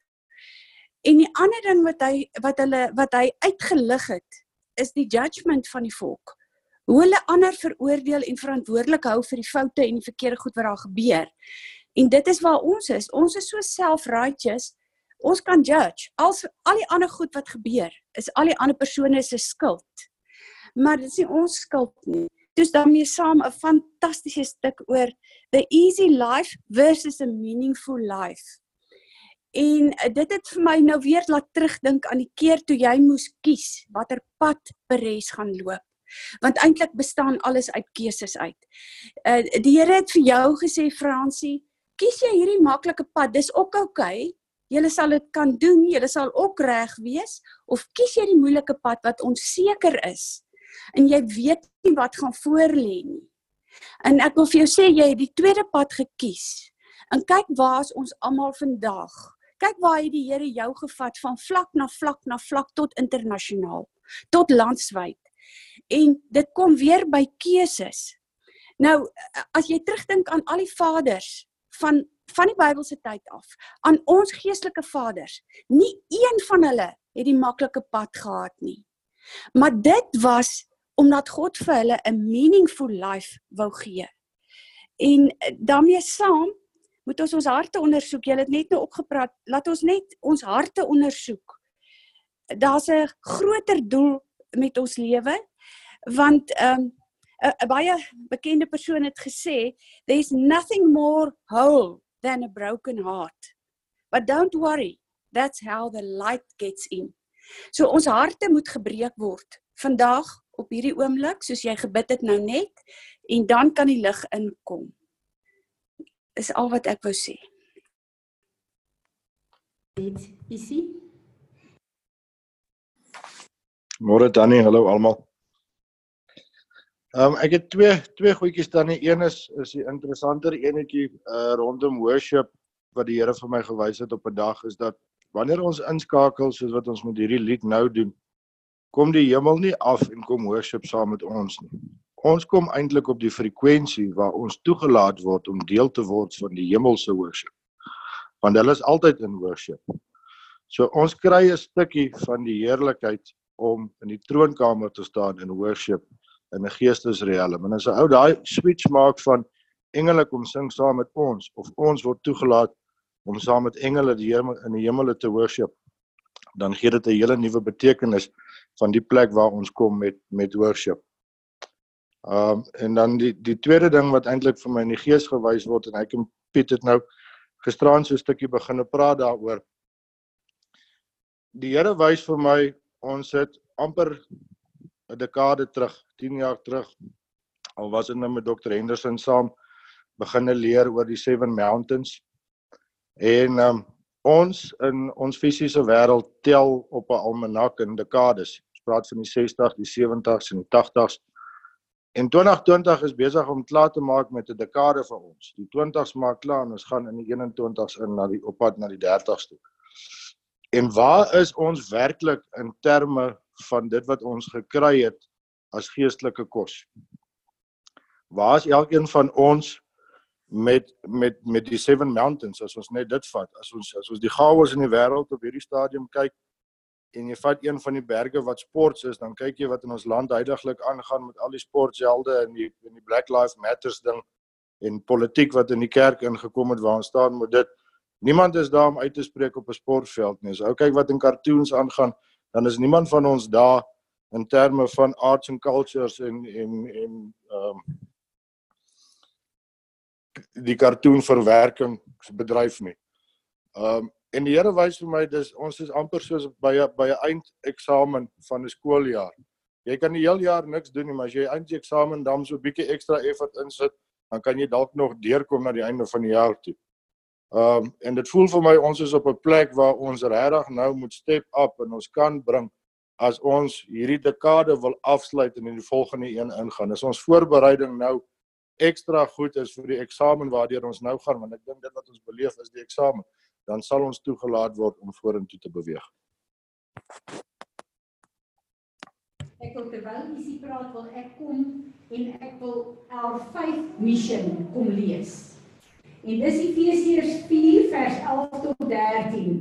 En die ander ding wat hy wat hulle wat hy uitgelig het is die judgment van die volk. Hoe hulle ander veroordeel en verantwoordelik hou vir die foute en die verkeerde goed wat daar gebeur. En dit is waar ons is. Ons is so self-righteous. Ons kan judge. Al al die ander goed wat gebeur, is al die ander persone se skuld. Maar dit is nie ons skuld nie. Dis daarmee saam 'n fantastiese stuk oor the easy life versus a meaningful life. En dit het vir my nou weer laat terugdink aan die keer toe jy moes kies watter pad Peres gaan loop. Want eintlik bestaan alles uit keuses uit. Uh die Here het vir jou gesê Fransie, kies jy hierdie maklike pad, dis ook oukei. Okay. Jy sal dit kan doen, jy sal ook reg wees of kies jy die moeilike pad wat onseker is en jy weet nie wat gaan voor lê nie. En ek wil vir jou sê jy het die tweede pad gekies. En kyk waar is ons almal vandag. Kyk waar het die Here jou gevat van vlak na vlak na vlak tot internasionaal, tot landwyd. En dit kom weer by keuses. Nou as jy terugdink aan al die vaders van van die Bybelse tyd af, aan ons geestelike vaders, nie een van hulle het die maklike pad gehad nie. Maar dit was omdat God vir hulle 'n meaningful life wou gee. En eh, daarmee saam moet ons ons harte ondersoek. Jy het net nou opgepraat, laat ons net ons harte ondersoek. Daar's 'n groter doel met ons lewe want ehm um, 'n baie bekende persoon het gesê there's nothing more whole than a broken heart. But don't worry, that's how the light gets in. So ons harte moet gebreek word vandag op hierdie oomblik soos jy gebid het nou net en dan kan die lig inkom. Is al wat ek wou sê. Dit isie. Môre Tannie, hallo almal. Ehm um, ek het twee twee goedjies Tannie. Een is is die interessanter enetjie uh rondom worship wat die Here vir my gewys het op 'n dag is dat wanneer ons inskakel soos wat ons met hierdie lied nou doen, kom die hemel nie af en kom worship saam met ons nie. Ons kom eintlik op die frekwensie waar ons toegelaat word om deel te word van die hemelse worship. Want hulle is altyd in worship. So ons kry 'n stukkie van die heerlikheid om in die troonkamer te staan in worship in 'n geestesriem. En as 'n ou daai switch maak van engele kom sing saam met ons of ons word toegelaat om saam met engele die hemel in die hemele te worship, dan gee dit 'n hele nuwe betekenis van die plek waar ons kom met met worship. Um en dan die die tweede ding wat eintlik vir my in die gees gewys word en ek en Piet het nou gisteraan so 'n stukkie begine praat daaroor. Die Here wys vir my ons het amper 'n dekade terug, 10 jaar terug al was dit nou met Dr Henderson saam begine leer oor die Seven Mountains. En um ons in ons fisiese wêreld tel op 'n almanak in dekades. Ons praat van die 60, die 70s en die 80s. En 2020 is besig om klaar te maak met 'n dekade vir ons. Die 20s maak klaar en ons gaan in die 21s in na die oppad na die 30s toe. En waar is ons werklik in terme van dit wat ons gekry het as geestelike kos? Waar is elkeen van ons met met met die Seven Mountains as ons net dit vat as ons as ons die gawes in die wêreld op hierdie stadium kyk en jy vat een van die berge wat sports is dan kyk jy wat in ons land heidaglik aangaan met al die sporthelde en die en die Black Lives Matters ding en politiek wat in die kerk ingekom het waar ons staan met dit niemand is daar om uit te spreek op 'n sportveld nie as ou kyk wat in cartoons aangaan dan is niemand van ons daar in terme van arts and cultures en en en ehm um, die kartoonverwerkingsbedryf nie. Um en die Here wys vir my dis ons is amper soos by 'n by 'n eindeksamen van 'n skooljaar. Jy kan die hele jaar niks doen nie, maar as jy eindeksamen dan so 'n bietjie ekstra effort insit, dan kan jy dalk nog deurkom na die einde van die jaar toe. Um en dit voel vir my ons is op 'n plek waar ons regtig nou moet step up en ons kan bring as ons hierdie dekade wil afsluit en in die volgende een ingaan. Is ons voorbereiding nou ekstra goed is vir die eksamen waardeur ons nou gaan want ek dink dit wat ons beleef is die eksamen dan sal ons toegelaat word om vorentoe te beweeg. Ek wil terwyl jy praat wil ek kom en ek wil L5 mission kom lees. En dis Efesiërs 4 vers 11 tot 13.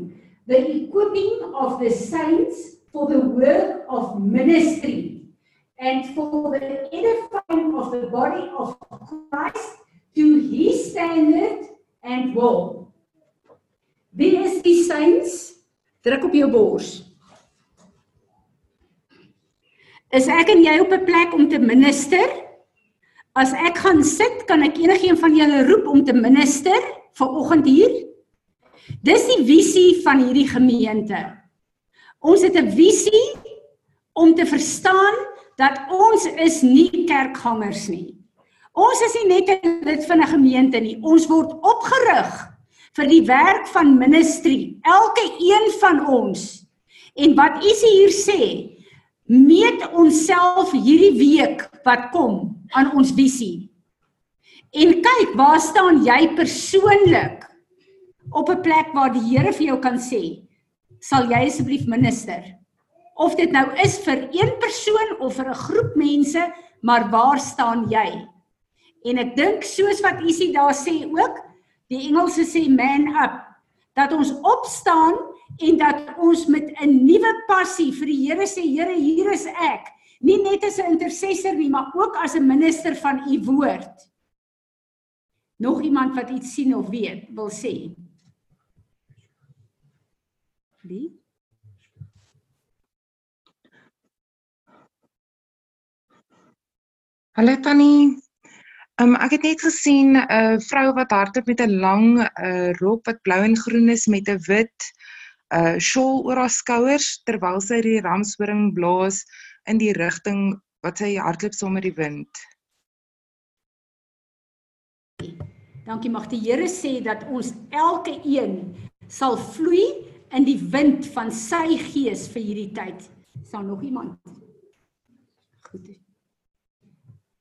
The equipping of the saints for the work of ministry and for the edifying of the body of Christ to his standard and will. Wie is die saints? Druk op jou bors. Is ek en jy op 'n plek om te minister? As ek gaan sit, kan ek enigiemand van julle roep om te minister vanoggend hier? Dis die visie van hierdie gemeente. Ons het 'n visie om te verstaan dat ons is nie kerkgangers nie. Ons is nie net 'n lid van 'n gemeente nie. Ons word opgerig vir die werk van ministry, elke een van ons. En wat u hier sê, meet onsself hierdie week wat kom aan ons visie. En kyk, waar staan jy persoonlik op 'n plek waar die Here vir jou kan sê, sal jy asseblief minister? Of dit nou is vir een persoon of vir 'n groep mense, maar waar staan jy? En ek dink soos wat Isie daar sê ook, die Engelse sê man up, dat ons opstaan en dat ons met 'n nuwe passie vir die Here sê, Here, hier is ek, nie net as 'n intercessor nie, maar ook as 'n minister van u woord. Nog iemand wat iets sien of weet, wil sê. Wie? Hallo Tannie. Um, ek het net gesien 'n uh, vrou wat hardloop met 'n lang uh, rok wat blou en groen is met 'n wit uh shawl oor haar skouers terwyl sy die ramshoring blaas in die rigting wat sy hardloop saam met die wind. Dankie mag die Here sê dat ons elke een sal vloei in die wind van sy gees vir hierdie tyd. Daar nog iemand? Goed.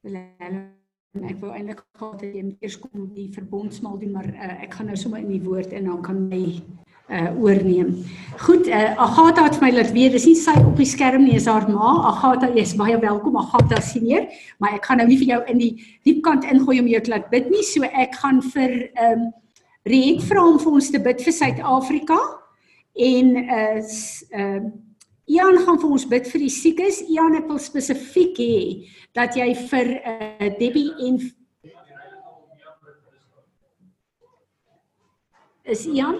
Wil hulle Ek wou eintlik gehad het jy moet eers kom die verbondsmaal doen, maar uh, ek gaan nou sommer in die woord en dan kan my uh oorneem. Goed, uh, Agatha het vir my laat weet, dis nie sy op die skerm nie, is haar ma. Agatha, jy's baie welkom Agatha senior, maar ek gaan nou nie vir jou in die diep kant ingooi om jou te laat bid nie, so ek gaan vir um, Riet vra om vir ons te bid vir Suid-Afrika en uh ehm uh, Ian gaan vir ons bid vir die siekes. Ian ek wil spesifiek hê dat jy vir uh, Debbie en Is Ian?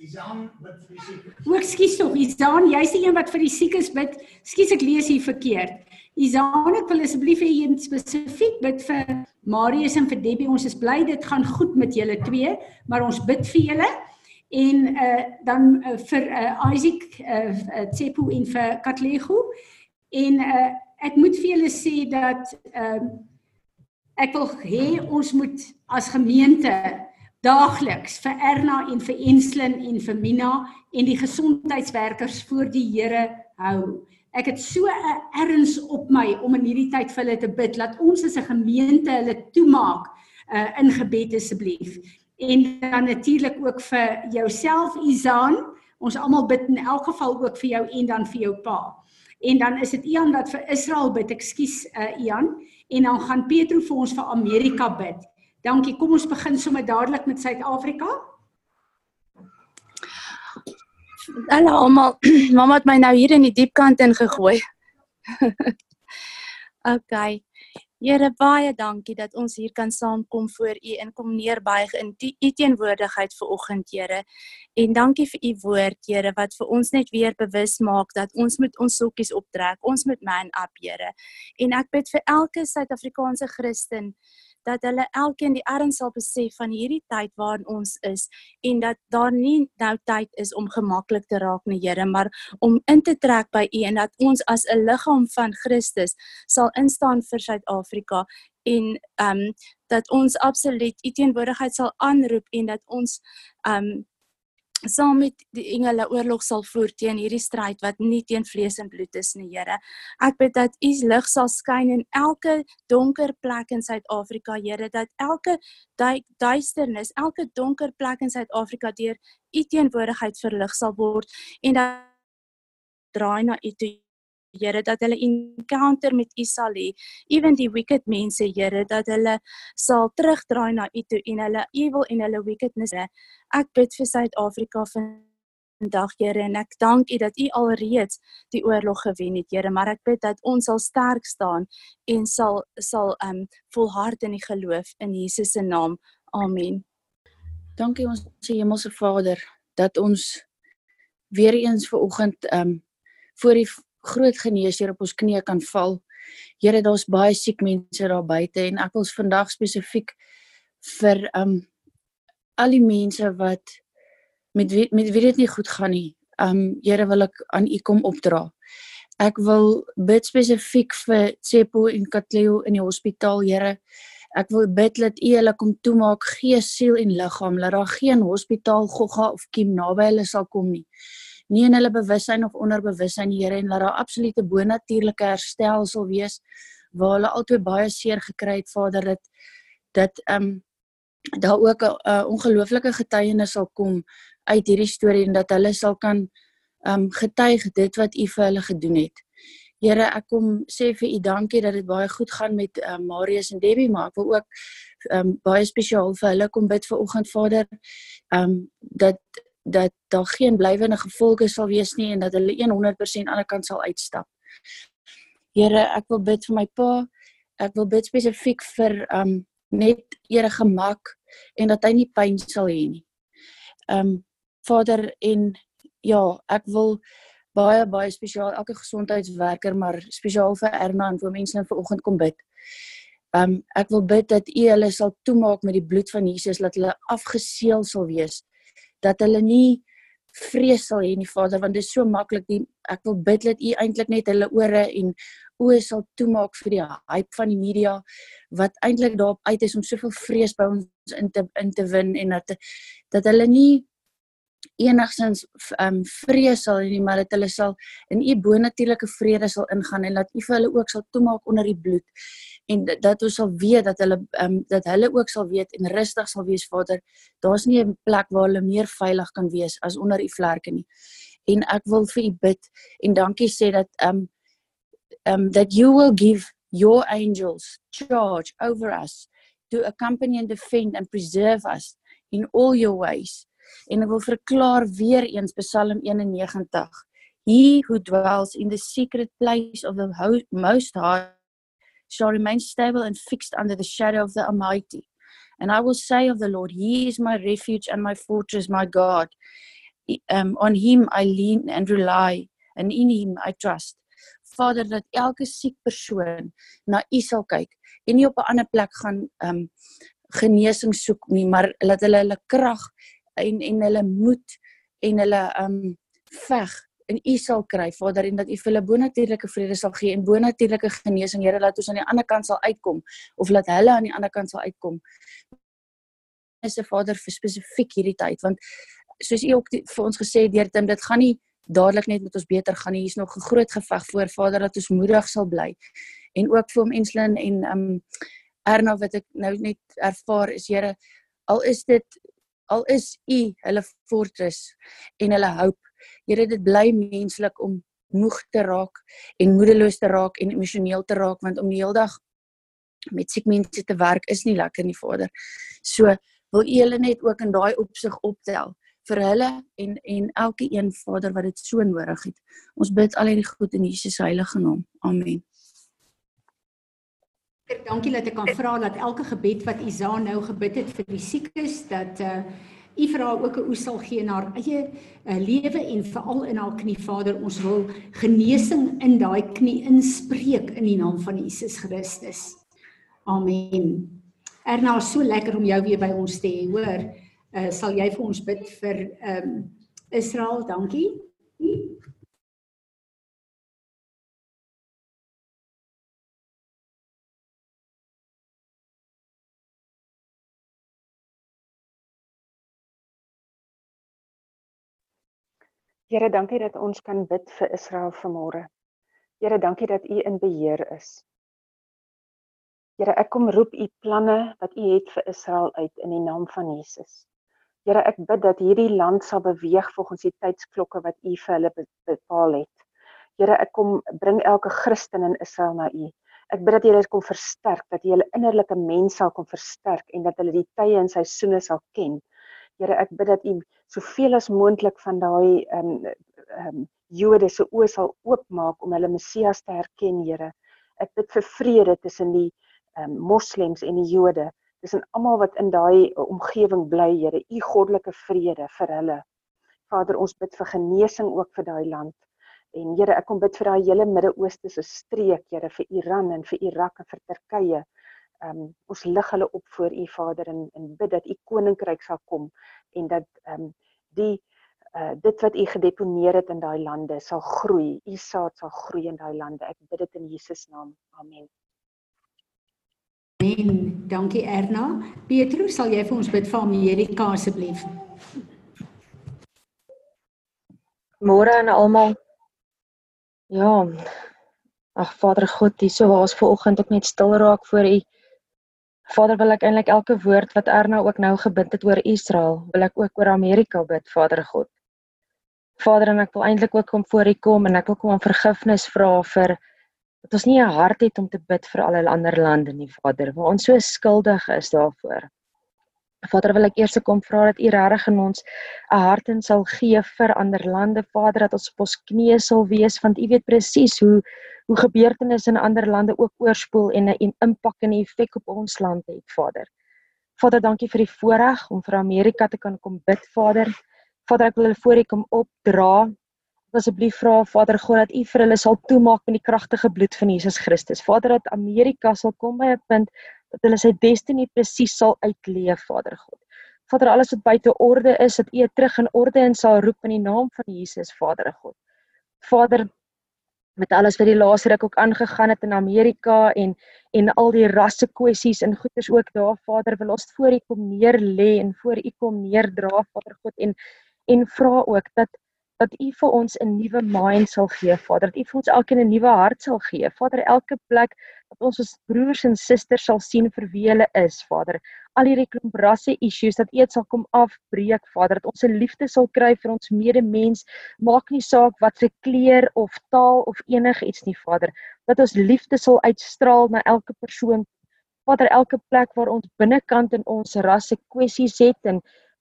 Isan bid vir die siekes. O, ekskuus tog, Isan, jy's die een wat vir die siekes bid. Ekskuus ek lees hier verkeerd. Isan, ek wil asseblief hê jy moet spesifiek bid vir Marius en vir Debbie. Ons is bly dit gaan goed met julle twee, maar ons bid vir julle en uh, dan uh, vir uh, Isaac uh, Tsepo en vir Katlego en uh, ek moet vir julle sê dat uh, ek wil hê ons moet as gemeente daagliks vir Erna en vir Enslin en vir Mina en die gesondheidswerkers voor die Here hou. Ek het so 'n erns op my om in hierdie tyd vir hulle te bid. Laat ons as 'n gemeente hulle toemaak uh, in gebed asseblief en dan natuurlik ook vir jouself Izaan. Ons almal bid in elk geval ook vir jou en dan vir jou pa. En dan is dit Ian wat vir Israel bid. Ekskuus uh Ian. En dan gaan Petro vir ons vir Amerika bid. Dankie. Kom ons begin sommer dadelik met Suid-Afrika. Hallo almal. [CLEARS THROAT] Mamma het my nou hier in die diep kant ingegooi. [LAUGHS] okay. Here baie dankie dat ons hier kan saamkom voor U en kom neerbuig in U teenwoordigheid vir oggend, Here. En dankie vir U woord, Here, wat vir ons net weer bewus maak dat ons moet ons sokkies optrek. Ons moet man up, Here. En ek bid vir elke Suid-Afrikaanse Christen dat hulle elkeen die erns sal besef van hierdie tyd waarin ons is en dat daar nie nou tyd is om gemaklik te raak nie Here maar om in te trek by U en dat ons as 'n liggaam van Christus sal instaan vir Suid-Afrika en ehm um, dat ons absoluut U teenwoordigheid sal aanroep en dat ons ehm um, saam met die engele oorlog sal voer teen hierdie stryd wat nie teen vlees en bloed is nie, Here. Ek bid dat U lig sal skyn in elke donker plek in Suid-Afrika, Here, dat elke duisternis, elke donker plek in Suid-Afrika deur U teenwoordigheid verlig sal word en dat draai na U toe Here dat hulle encounter met U sal hê. Even die wicked mense, Here, dat hulle sal terugdraai na U toe en hulle evil en hulle wickedness. Ek bid vir Suid-Afrika vandag, Here, en ek dank U dat U alreeds die oorlog gewen het, Here, maar ek bid dat ons sal sterk staan en sal sal um volhard in die geloof in Jesus se naam. Amen. Dankie ons Hemelse Vader dat ons weer eens ver oggend um voor die groot geneesheer op ons knieë kan val. Here, daar's baie siek mense daar buite en ek wil vandag spesifiek vir um al die mense wat met wie, met wie dit nie goed gaan nie. Um Here wil ek aan U kom opdra. Ek wil bid spesifiek vir Tsepo en Katleo in die hospitaal, Here. Ek wil bid dat U hulle kom toemaak gees, siel en liggaam, dat daar geen hospitaal gogga of kiem naby hulle sal kom nie nie in hulle bewussyn of onderbewussyn Here en laat daar absolute bonatuurlike herstel sal wees waar hulle altyd baie seer gekry het Vader dat dat ehm um, daar ook 'n uh, ongelooflike getuienis sal kom uit hierdie storie en dat hulle sal kan ehm um, getuig dit wat U vir hulle gedoen het. Here, ek kom sê vir U dankie dat dit baie goed gaan met ehm um, Marius en Debbie, maar ek wil ook ehm um, baie spesiaal vir hulle kom bid vir oggend Vader. Ehm um, dat dat daar geen blywende gevolge sal wees nie en dat hulle 100% aan die kant sal uitstap. Here, ek wil bid vir my pa. Ek wil bid spesifiek vir um net Here gemak en dat hy nie pyn sal hê nie. Um Vader en ja, ek wil baie baie spesiaal elke gesondheidswerker maar spesiaal vir Erna en vir mense nou vanoggend kom bid. Um ek wil bid dat U hulle sal toemaak met die bloed van Jesus dat hulle afgeseël sal wees dat hulle nie vrees sal hê nie Vader want dit is so maklik. Die ek wil bid dat u eintlik net hulle ore en oë sal toemaak vir die hype van die media wat eintlik daarop uit is om soveel vrees by ons in te in te win en dat dat hulle nie enigsins ehm um, vrees sal nie maar dat hulle sal in u bonatuurlike vrede sal ingaan en dat u vir hulle ook sal toemaak onder die bloed en dat, dat ons sal weet dat hulle ehm um, dat hulle ook sal weet en rustig sal wees Vader. Daar's nie 'n plek waar hulle meer veilig kan wees as onder u vlerke nie. En ek wil vir u bid en dankie sê dat ehm um, um that you will give your angels charge over us to accompany and defend and preserve us in all your ways. En ek wil verklaar weer eens Psalm 91 He who dwells in the secret place of the most high shall remain stable and fixed under the shadow of the almighty. And I will say of the Lord he is my refuge and my fortress my God. Um, on him I lean and rely and in him I trust. Vader dat elke siek persoon na U sal kyk en nie op 'n ander plek gaan um genesing soek nie maar laat hulle hulle krag en en hulle moed en hulle um veg en u sal kry Vader en dat u vir hulle bonatuurlike vrede sal gee en bonatuurlike genesing. Here laat ons aan die ander kant sal uitkom of laat hulle aan die ander kant sal uitkom. Is 'n Vader vir spesifiek hierdie tyd want soos u ook die, vir ons gesê het deur dit dit gaan nie dadelik net met ons beter gaan nie. Hier's nog 'n groot geveg voor Vader dat ons moedig sal bly. En ook vir hom Enslin en um Erna wat ek nou net ervaar is Here al is dit al is u hulle fortress en hulle hoop. Here dit bly menslik om moeg te raak en moedeloos te raak en emosioneel te raak want om die hele dag met siek mense te werk is nie lekker nie Vader. So wil u hulle net ook in daai opsig optel vir hulle en en elke een Vader wat dit so nodig het. Ons bid al hierdie goed in Jesus heilige naam. Amen. Dankie dat ek kan vra dat elke gebed wat Isa nou gebid het vir die siekes dat uh U vra ook 'n oes sal gee na haar eie uh, lewe en veral in haar knie Vader ons wil genesing in daai knie inspreek in die naam van Jesus Christus. Amen. Erna, so lekker om jou weer by ons te hê, hoor. Uh sal jy vir ons bid vir ehm um, Israel? Dankie. Here, dankie dat ons kan bid vir Israel vanmôre. Here, dankie dat U in beheer is. Here, ek kom roep U planne wat U het vir Israel uit in die naam van Jesus. Here, ek bid dat hierdie land sal beweeg volgens die tydsklokke wat U vir hulle bepaal het. Here, ek kom bring elke Christen in Israel na U. Ek bid dat U hulle kom versterk, dat U hulle innerlike mens sal kom versterk en dat hulle die tye en seisoene sal ken. Here, ek bid dat U soveel as moontlik van daai ehm um, ehm um, Jode se oë sal oopmaak om hulle Messias te herken, Here. Ek bid vir vrede tussen die ehm um, moslems en die Jode, tussen almal wat in daai omgewing bly, Here. U goddelike vrede vir hulle. Vader, ons bid vir genesing ook vir daai land. En Here, ek kom bid vir daai hele Midde-Ooste se streek, Here, vir Iran en vir Irak en vir Turkye ehm um, ons lig hulle op voor u Vader en en bid dat u koninkryk sal kom en dat ehm um, die uh dit wat u gedeponeer het in daai lande sal groei. U saad sal groei in daai lande. Ek bid dit in Jesus naam. Amen. Amen. Dankie Erna. Petro, sal jy vir ons bid vir Amerika asseblief? Môre aan almal. Ja. Ag Vader God, hierso waar ons ver oggend ook net stil raak voor u Vader, wil ek eintlik elke woord wat Erna ook nou gebid het oor Israel, wil ek ook oor Amerika bid, Vader God. Vader, en ek wil eintlik ook kom voor U kom en ek wil kom om vergifnis vra vir dat ons nie 'n hart het om te bid vir al die ander lande nie, Vader, waar ons so skuldig is daarvoor. Vader, wil ek eers kom vra dat U regtig in ons 'n hart in sal gee vir ander lande, Vader, dat ons op ons knieë sal wees want U weet presies hoe hoe gebeurtenisse in ander lande ook oorspoel en 'n impak en 'n effek op ons land het, Vader. Vader, dankie vir die voorreg om vir Amerika te kan kom bid, Vader. Vader, ek wil hulle voor U kom opdra. Asseblief vra Vader God dat U vir hulle sal toemaak met die kragtige bloed van Jesus Christus. Vader, dat Amerika sal kom by 'n punt dat hulle sy destiny presies sal uitleef, Vader God. Vader, alles wat buite orde is, dat U dit terug in orde en sal roep in die naam van Jesus, Vader God. Vader, met alles wat die laaste ruk ook aangegaan het in Amerika en en al die rasse kwessies en goeters ook daar Vader wil ons voor U kom neer lê en voor U kom neerdra Vader God en en vra ook dat dat U vir ons 'n nuwe mind sal gee Vader. Dat U vir ons elkeen 'n nuwe hart sal gee. Vader elke plek dat ons ons broers en susters sal sien vir wie hulle is Vader. Al hierdie klomp rasse issues dat U dit sal kom afbreek Vader. Dat ons 'n liefde sal kry vir ons medemens. Maak nie saak wat se kleur of taal of enigiets nie Vader. Dat ons liefde sal uitstraal na elke persoon. Vader elke plek waar ons binnekant in ons rasse kwessies het en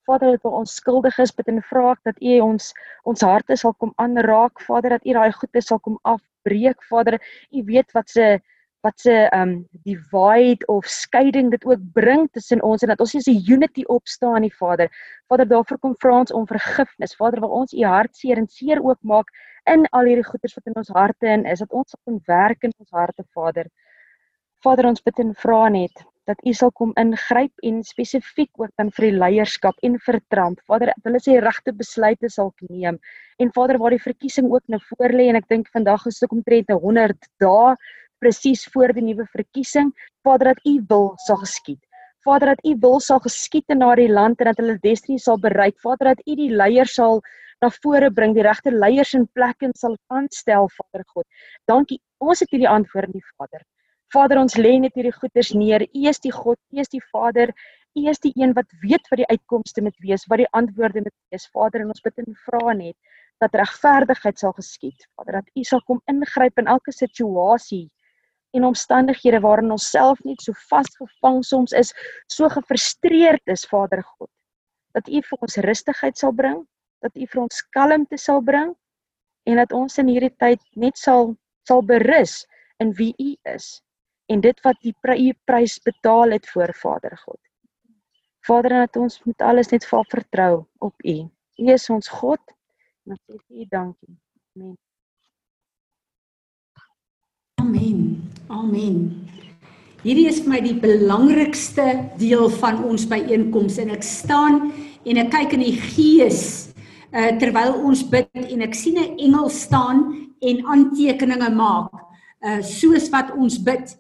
Vader dat ons skuldig is bid en vra dat U ons ons harte sal kom aanraak Vader dat U daai goeie sal kom afbreek Vader U weet wat se wat se um divide of skeiding dit ook bring tussen ons en dat ons nie 'n unity opstaan nie Vader. Vader daarvoor kom vra ons om vergifnis. Vader wil ons u hartseer en seer ook maak in al hierdie goeders wat in ons harte in is dat ons sal kon werk in ons harte Vader. Vader ons bid en vra net dat u sal kom ingryp en spesifiek ook dan vir die leierskap en vir Trump. Vader, dat hulle sy regte besluite sal neem. En Vader, waar die verkiesing ook nou voor lê en ek dink vandag is dit omtrent 100 dae presies voor die nuwe verkiesing, Vader dat U wil sal geskied. Vader dat U wil sal geskied in daardie land en dat hulle destiny sal bereik. Vader dat U die leiers sal na vore bring, die regte leiers in plek en sal aanstel, Vader God. Dankie. Ons het hierdie antwoord nie, Vader. Vader, ons lê net hierdie goeders neer. U is die God, U is die Vader. U is die een wat weet wat die uitkomste moet wees, wat die antwoorde moet wees. Vader, en ons bid en vra net dat regverdigheid sal geskied. Vader, dat U sal kom ingryp in elke situasie en omstandighede waarin ons self net so vasgevang soms is, so gefrustreerd is, Vader God. Dat U vir ons rustigheid sal bring, dat U vir ons kalmte sal bring en dat ons in hierdie tyd net sal sal berus in wie U is en dit wat U pry, prys betaal het voor Vader God. Vader, dat ons met alles net val vertrou op U. U is ons God en ons sê U dankie. Amen. Amen. Amen. Hierdie is vir my die belangrikste deel van ons byeenkoms en ek staan en ek kyk in die gees uh, terwyl ons bid en ek sien 'n engel staan en aantekeninge maak uh, soos wat ons bid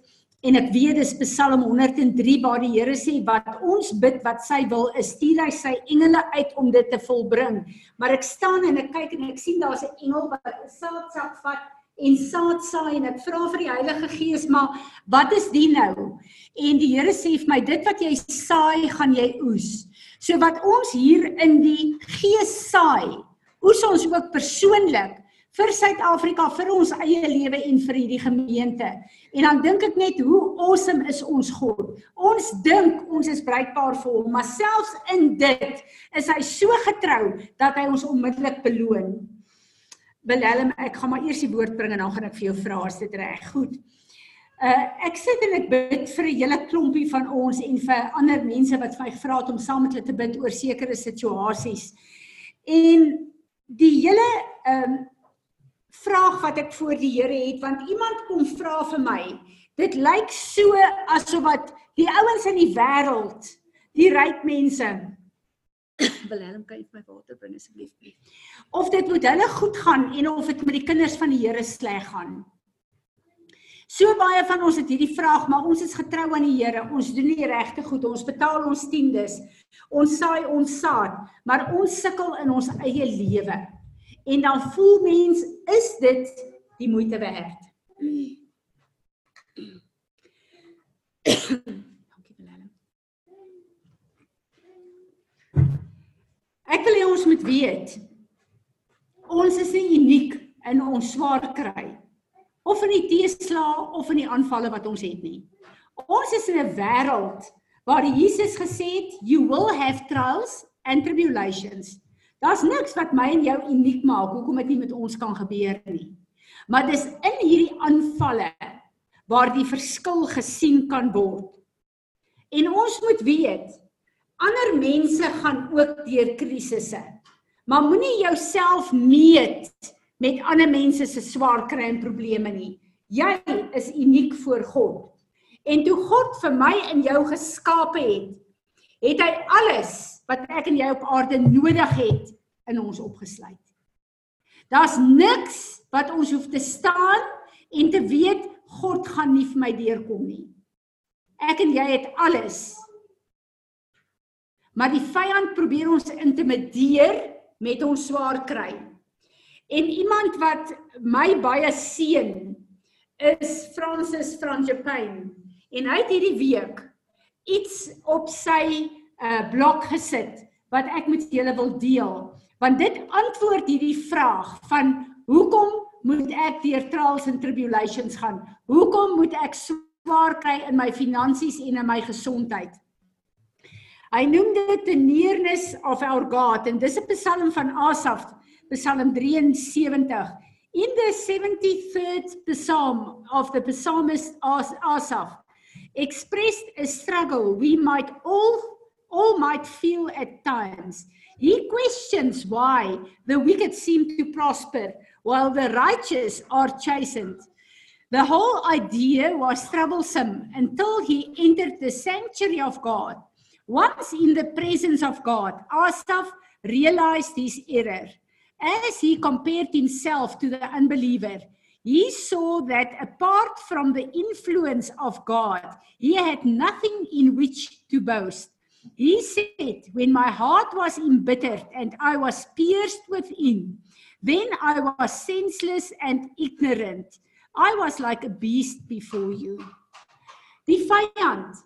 en ek weet dis Psalm 103 waar die Here sê wat ons bid wat sy wil is stuur hy sy engele uit om dit te volbring maar ek staan en ek kyk en ek sien daar's 'n engel wat 'n saadsak vat en saad saai en ek vra vir die Heilige Gees maar wat is dit nou? En die Here sê vir my dit wat jy saai, gaan jy oes. So wat ons hier in die Gees saai, oes ons ook persoonlik vir Suid-Afrika, vir ons eie lewe en vir hierdie gemeente. En dan dink ek net hoe awesome is ons God. Ons dink ons is bruikbaar vir hom, maar selfs in dit is hy so getrou dat hy ons onmiddellik beloon. Willem, ek gaan maar eers die woord bring en dan gaan ek vir jou vra as dit reg. Goed. Uh ek sit en ek bid vir 'n hele klompie van ons en vir ander mense wat vir my gevra het om saam met hulle te bid oor sekere situasies. En die hele ehm um, vraag wat ek voor die Here het want iemand kom vra vir my. Dit lyk so asof wat die ouens in die wêreld, die ryk mense, Willem, kan jy my water bring asseblief? Of dit moet hulle goed gaan en of dit met die kinders van die Here sleg gaan. So baie van ons het hierdie vraag, maar ons is getrou aan die Here. Ons doen die regte goed. Ons betaal ons tiendes. Ons saai ons saad, maar ons sukkel in ons eie lewe en dan voel mens is dit die moeite werd. Dankie Belelle. Ek wil hê ons moet weet ons is nie uniek in ons swaar kry of in die teeslae of in die aanvalle wat ons het nie. Ons is in 'n wêreld waar Jesus gesê het you will have trials and tribulations. Daar's niks wat my en jou uniek maak hoekom dit nie met ons kan gebeur nie. Maar dis in hierdie aanvalle waar die verskil gesien kan word. En ons moet weet, ander mense gaan ook deur krisisse. Maar moenie jouself meet met ander mense se swaar kry en probleme nie. Jy is uniek voor God. En toe God vir my en jou geskape het, het hy alles wat ek en jy op aarde nodig het in ons opgesluit. Daar's niks wat ons hoef te staan en te weet God gaan nie vir my deurkom nie. Ek en jy het alles. Maar die vyand probeer ons intimideer met ons swaar kry. En iemand wat my baie seën is Francis Franjepain en hy het hierdie week iets op sy uh blok gesit wat ek met julle wil deel want dit antwoord hierdie vraag van hoekom moet ek deur trials and tribulations gaan? Hoekom moet ek swaar kry in my finansies en in my gesondheid? Hy noem dit the nearness of our God en dis 'n psalm van Asaf, Psalm 73. In the 73rd psalm of the psalmist Asaf expressed a struggle we might all all might feel at times. He questions why the wicked seem to prosper while the righteous are chastened. The whole idea was troublesome until he entered the sanctuary of God. Once in the presence of God, Asaph realized his error. As he compared himself to the unbeliever, he saw that apart from the influence of God, he had nothing in which to boast. He said, When my heart was embittered and I was pierced within, then I was senseless and ignorant. I was like a beast before you. Die vyand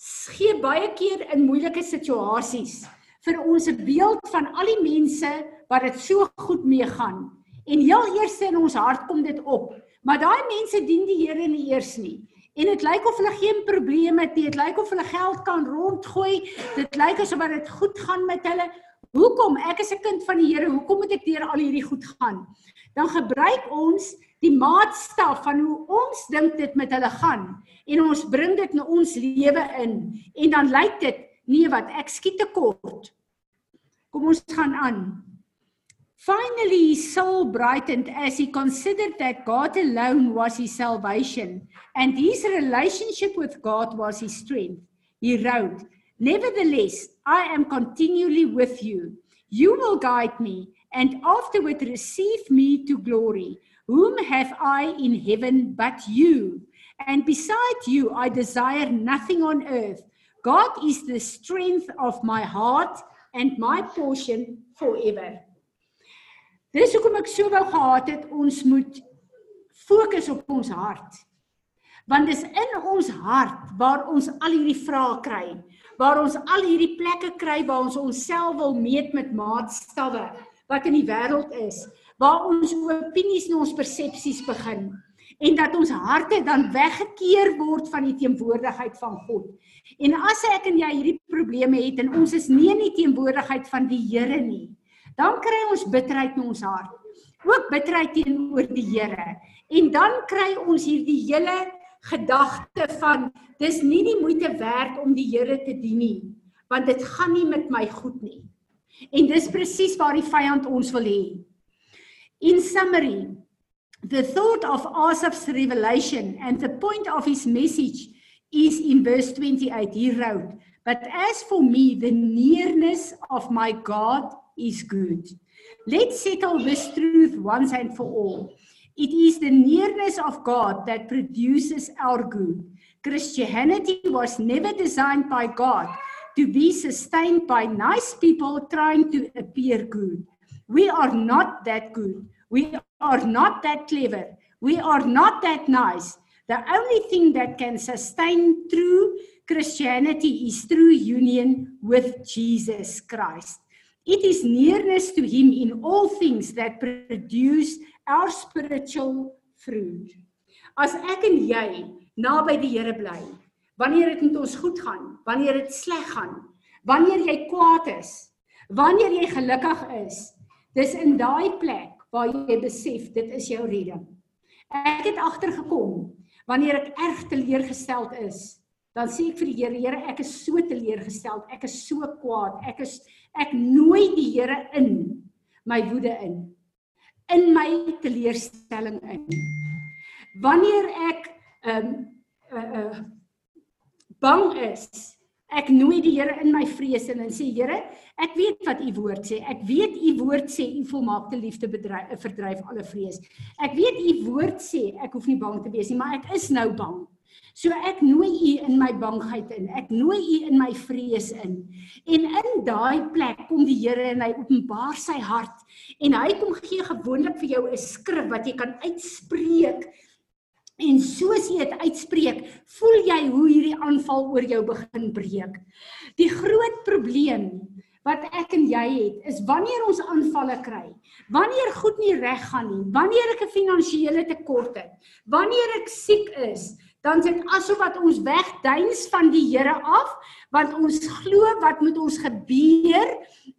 gee baie keer in moeilike situasies vir ons 'n beeld van al die mense wat dit so goed meegaan. En heel eers in ons hart kom dit op, maar daai mense dien die Here nie eers nie. En dit lyk of hulle geen probleme het nie. Dit lyk of hulle geld kan rondgooi. Dit lyk asof dit goed gaan met hulle. Hoekom? Ek is 'n kind van die Here. Hoekom moet ek deur al hierdie goed gaan? Dan gebruik ons die maatstaf van hoe ons dink dit met hulle gaan en ons bring dit in ons lewe in en dan lyk dit nee wat ek skiet te kort. Kom ons gaan aan. Finally, his soul brightened as he considered that God alone was his salvation and his relationship with God was his strength. He wrote, Nevertheless, I am continually with you. You will guide me and afterward receive me to glory. Whom have I in heaven but you? And beside you, I desire nothing on earth. God is the strength of my heart and my portion forever. Dis hoekom ek so wou gehad het ons moet fokus op ons hart. Want dis in ons hart waar ons al hierdie vrae kry, waar ons al hierdie plekke kry waar ons onsself wil meet met maatstawwe wat in die wêreld is, waar ons opinies en ons persepsies begin en dat ons harte dan weggekeer word van die teenwoordigheid van God. En as ek en jy hierdie probleme het en ons is nie in die teenwoordigheid van die Here nie, dan kry ons bitterheid in ons hart. Ook bitterheid teenoor die Here. En dan kry ons hierdie hele gedagte van dis nie die moeite werd om die Here te dien nie, want dit gaan nie met my goed nie. En dis presies waar die vyand ons wil hê. In summary, the thought of Asaph's revelation and the point of his message is in verse 28 he wrote, but as for me the nearness of my God is good. Let's settle this truth once and for all. It is the nearness of God that produces our good. Christianity was never designed by God to be sustained by nice people trying to appear good. We are not that good. We are not that clever. We are not that nice. The only thing that can sustain true Christianity is through union with Jesus Christ. It is nearness to him in all things that produce our spiritual fruit. As ek en jy naby die Here bly, wanneer dit met ons goed gaan, wanneer dit sleg gaan, wanneer jy kwaad is, wanneer jy gelukkig is, dis in daai plek waar jy besef dit is jou redding. Ek het agtergekom wanneer ek erg teleurgesteld is, dan sê ek vir die Here, Here, ek is so teleurgesteld, ek is so kwaad, ek is ek nooi die Here in my woede in in my teleurstelling in. Wanneer ek ehm um, uh, uh bang is, ek nooi die Here in my vrees in en sê Here, ek weet wat u woord sê. Ek weet u woord sê u volmaakte liefde bedryf verdryf alle vrees. Ek weet u woord sê ek hoef nie bang te wees nie, maar ek is nou bang. So ek nooi u in my bangheid in. Ek nooi u in my vrees in. En in daai plek kom die Here en hy openbaar sy hart en hy kom gee gewoonlik vir jou 'n skrif wat jy kan uitspreek. En soos jy dit uitspreek, voel jy hoe hierdie aanval oor jou begin breek. Die groot probleem wat ek en jy het, is wanneer ons aanvalle kry, wanneer goed nie reg gaan nie, wanneer ek 'n finansiële tekort het, wanneer ek siek is, dan dit asof wat ons wegduins van die Here af want ons glo wat met ons gebeur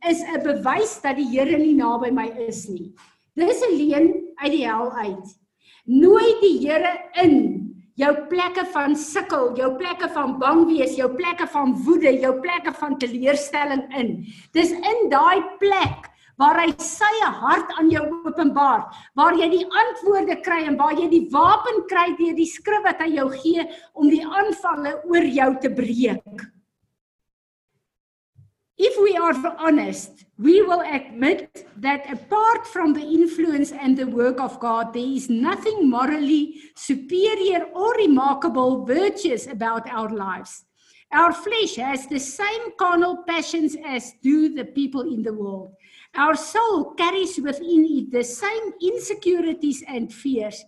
is 'n bewys dat die Here nie naby my is nie. Dis 'n leuen uit die hel uit. Nooi die Here in jou plekke van sukkel, jou plekke van bang wees, jou plekke van woede, jou plekke van teleurstelling in. Dis in daai plek waar hy sy hart aan jou openbaar, waar jy die antwoorde kry en waar jy die wapen kry deur die skrif wat hy jou gee om die aanvalle oor jou te breek. If we are honest, we will admit that apart from the influence and the work of God, there is nothing morally superior or remarkable virtuous about our lives. Our flesh has the same carnal passions as do the people in the world. Our soul carries within it the same insecurities and fears.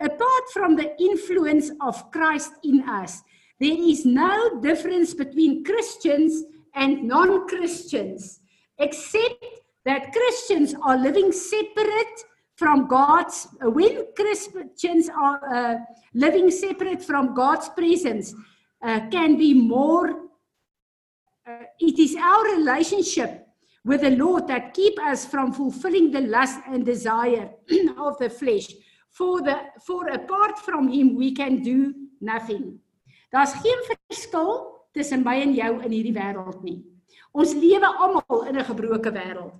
Apart from the influence of Christ in us, there is no difference between Christians and non Christians, except that Christians are living separate from God's, when Christians are uh, living separate from God's presence, uh, can be more. Uh, it is our relationship with the Lord that keep us from fulfilling the lust and desire [CLEARS THROAT] of the flesh. For the for apart from him we can do nothing. Daar's geen verskil tussen my en jou in hierdie wêreld nie. Ons lewe almal in 'n gebroke wêreld.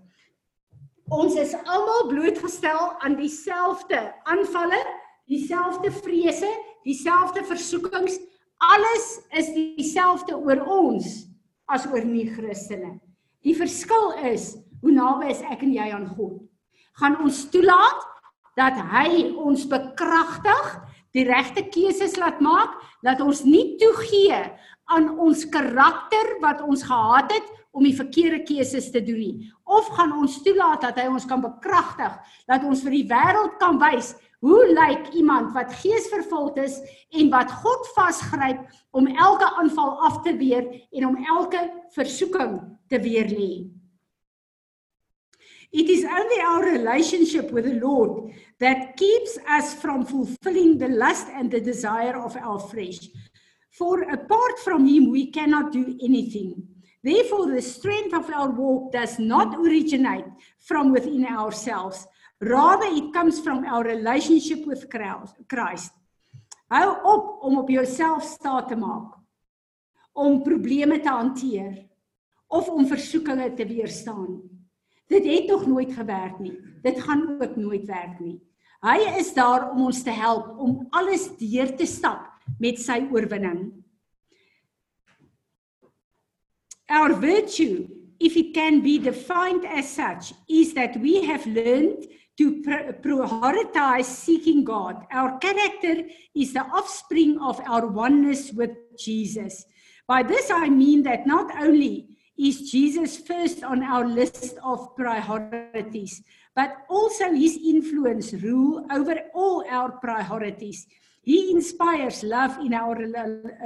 Ons is almal blootgestel aan dieselfde aanvalle, dieselfde vrese, dieselfde versoekings. Alles is dieselfde oor ons as oor nie-Christene. Die verskil is hoe naby is ek en jy aan God. Gaan ons toelaat dat hy ons bekragtig, die regte keuses laat maak, dat ons nie toegee aan ons karakter wat ons gehad het om die verkeerde keuses te doen nie. Of gaan ons toelaat dat hy ons kan bekragtig, dat ons vir die wêreld kan wys hoe lyk iemand wat geesvervuld is en wat God vasgryp om elke aanval af te weer en om elke versoeking te weerlê. It is only our relationship with the Lord that keeps us from fulfilling the lust and the desire of our flesh. For apart from Him, we cannot do anything. Therefore, the strength of our walk does not originate from within ourselves. Rather, it comes from our relationship with Christ. Hou op om op jouself staat te maak. Om probleme te hanteer of om versoekinge te weerstaan. Dit het nog nooit gewerk nie. Dit gaan ook nooit werk nie. Hy is daar om ons te help om alles deur te stap met sy oorwinning. Our virtue, if it can be defined as such, is that we have learned to prioritize seeking God. Our character is the offspring of our oneness with Jesus. By this I mean that not only is Jesus first on our list of priorities, but also his influence rule over all our priorities. He inspires love in our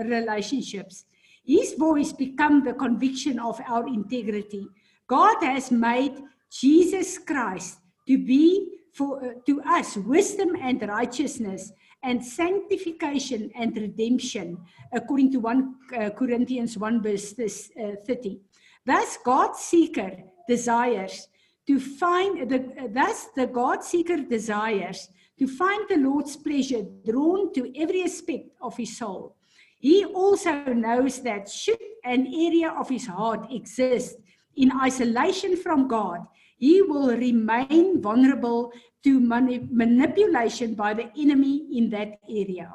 relationships. His voice become the conviction of our integrity. God has made Jesus Christ to be for uh, to us wisdom and righteousness and sanctification and redemption according to 1 uh, Corinthians 1 verse uh, 30 thus God seeker desires to find the thus the God seeker desires to find the Lord's pleasure drawn to every aspect of his soul. He also knows that should an area of his heart exist in isolation from God he will remain vulnerable to mani manipulation by the enemy in that area.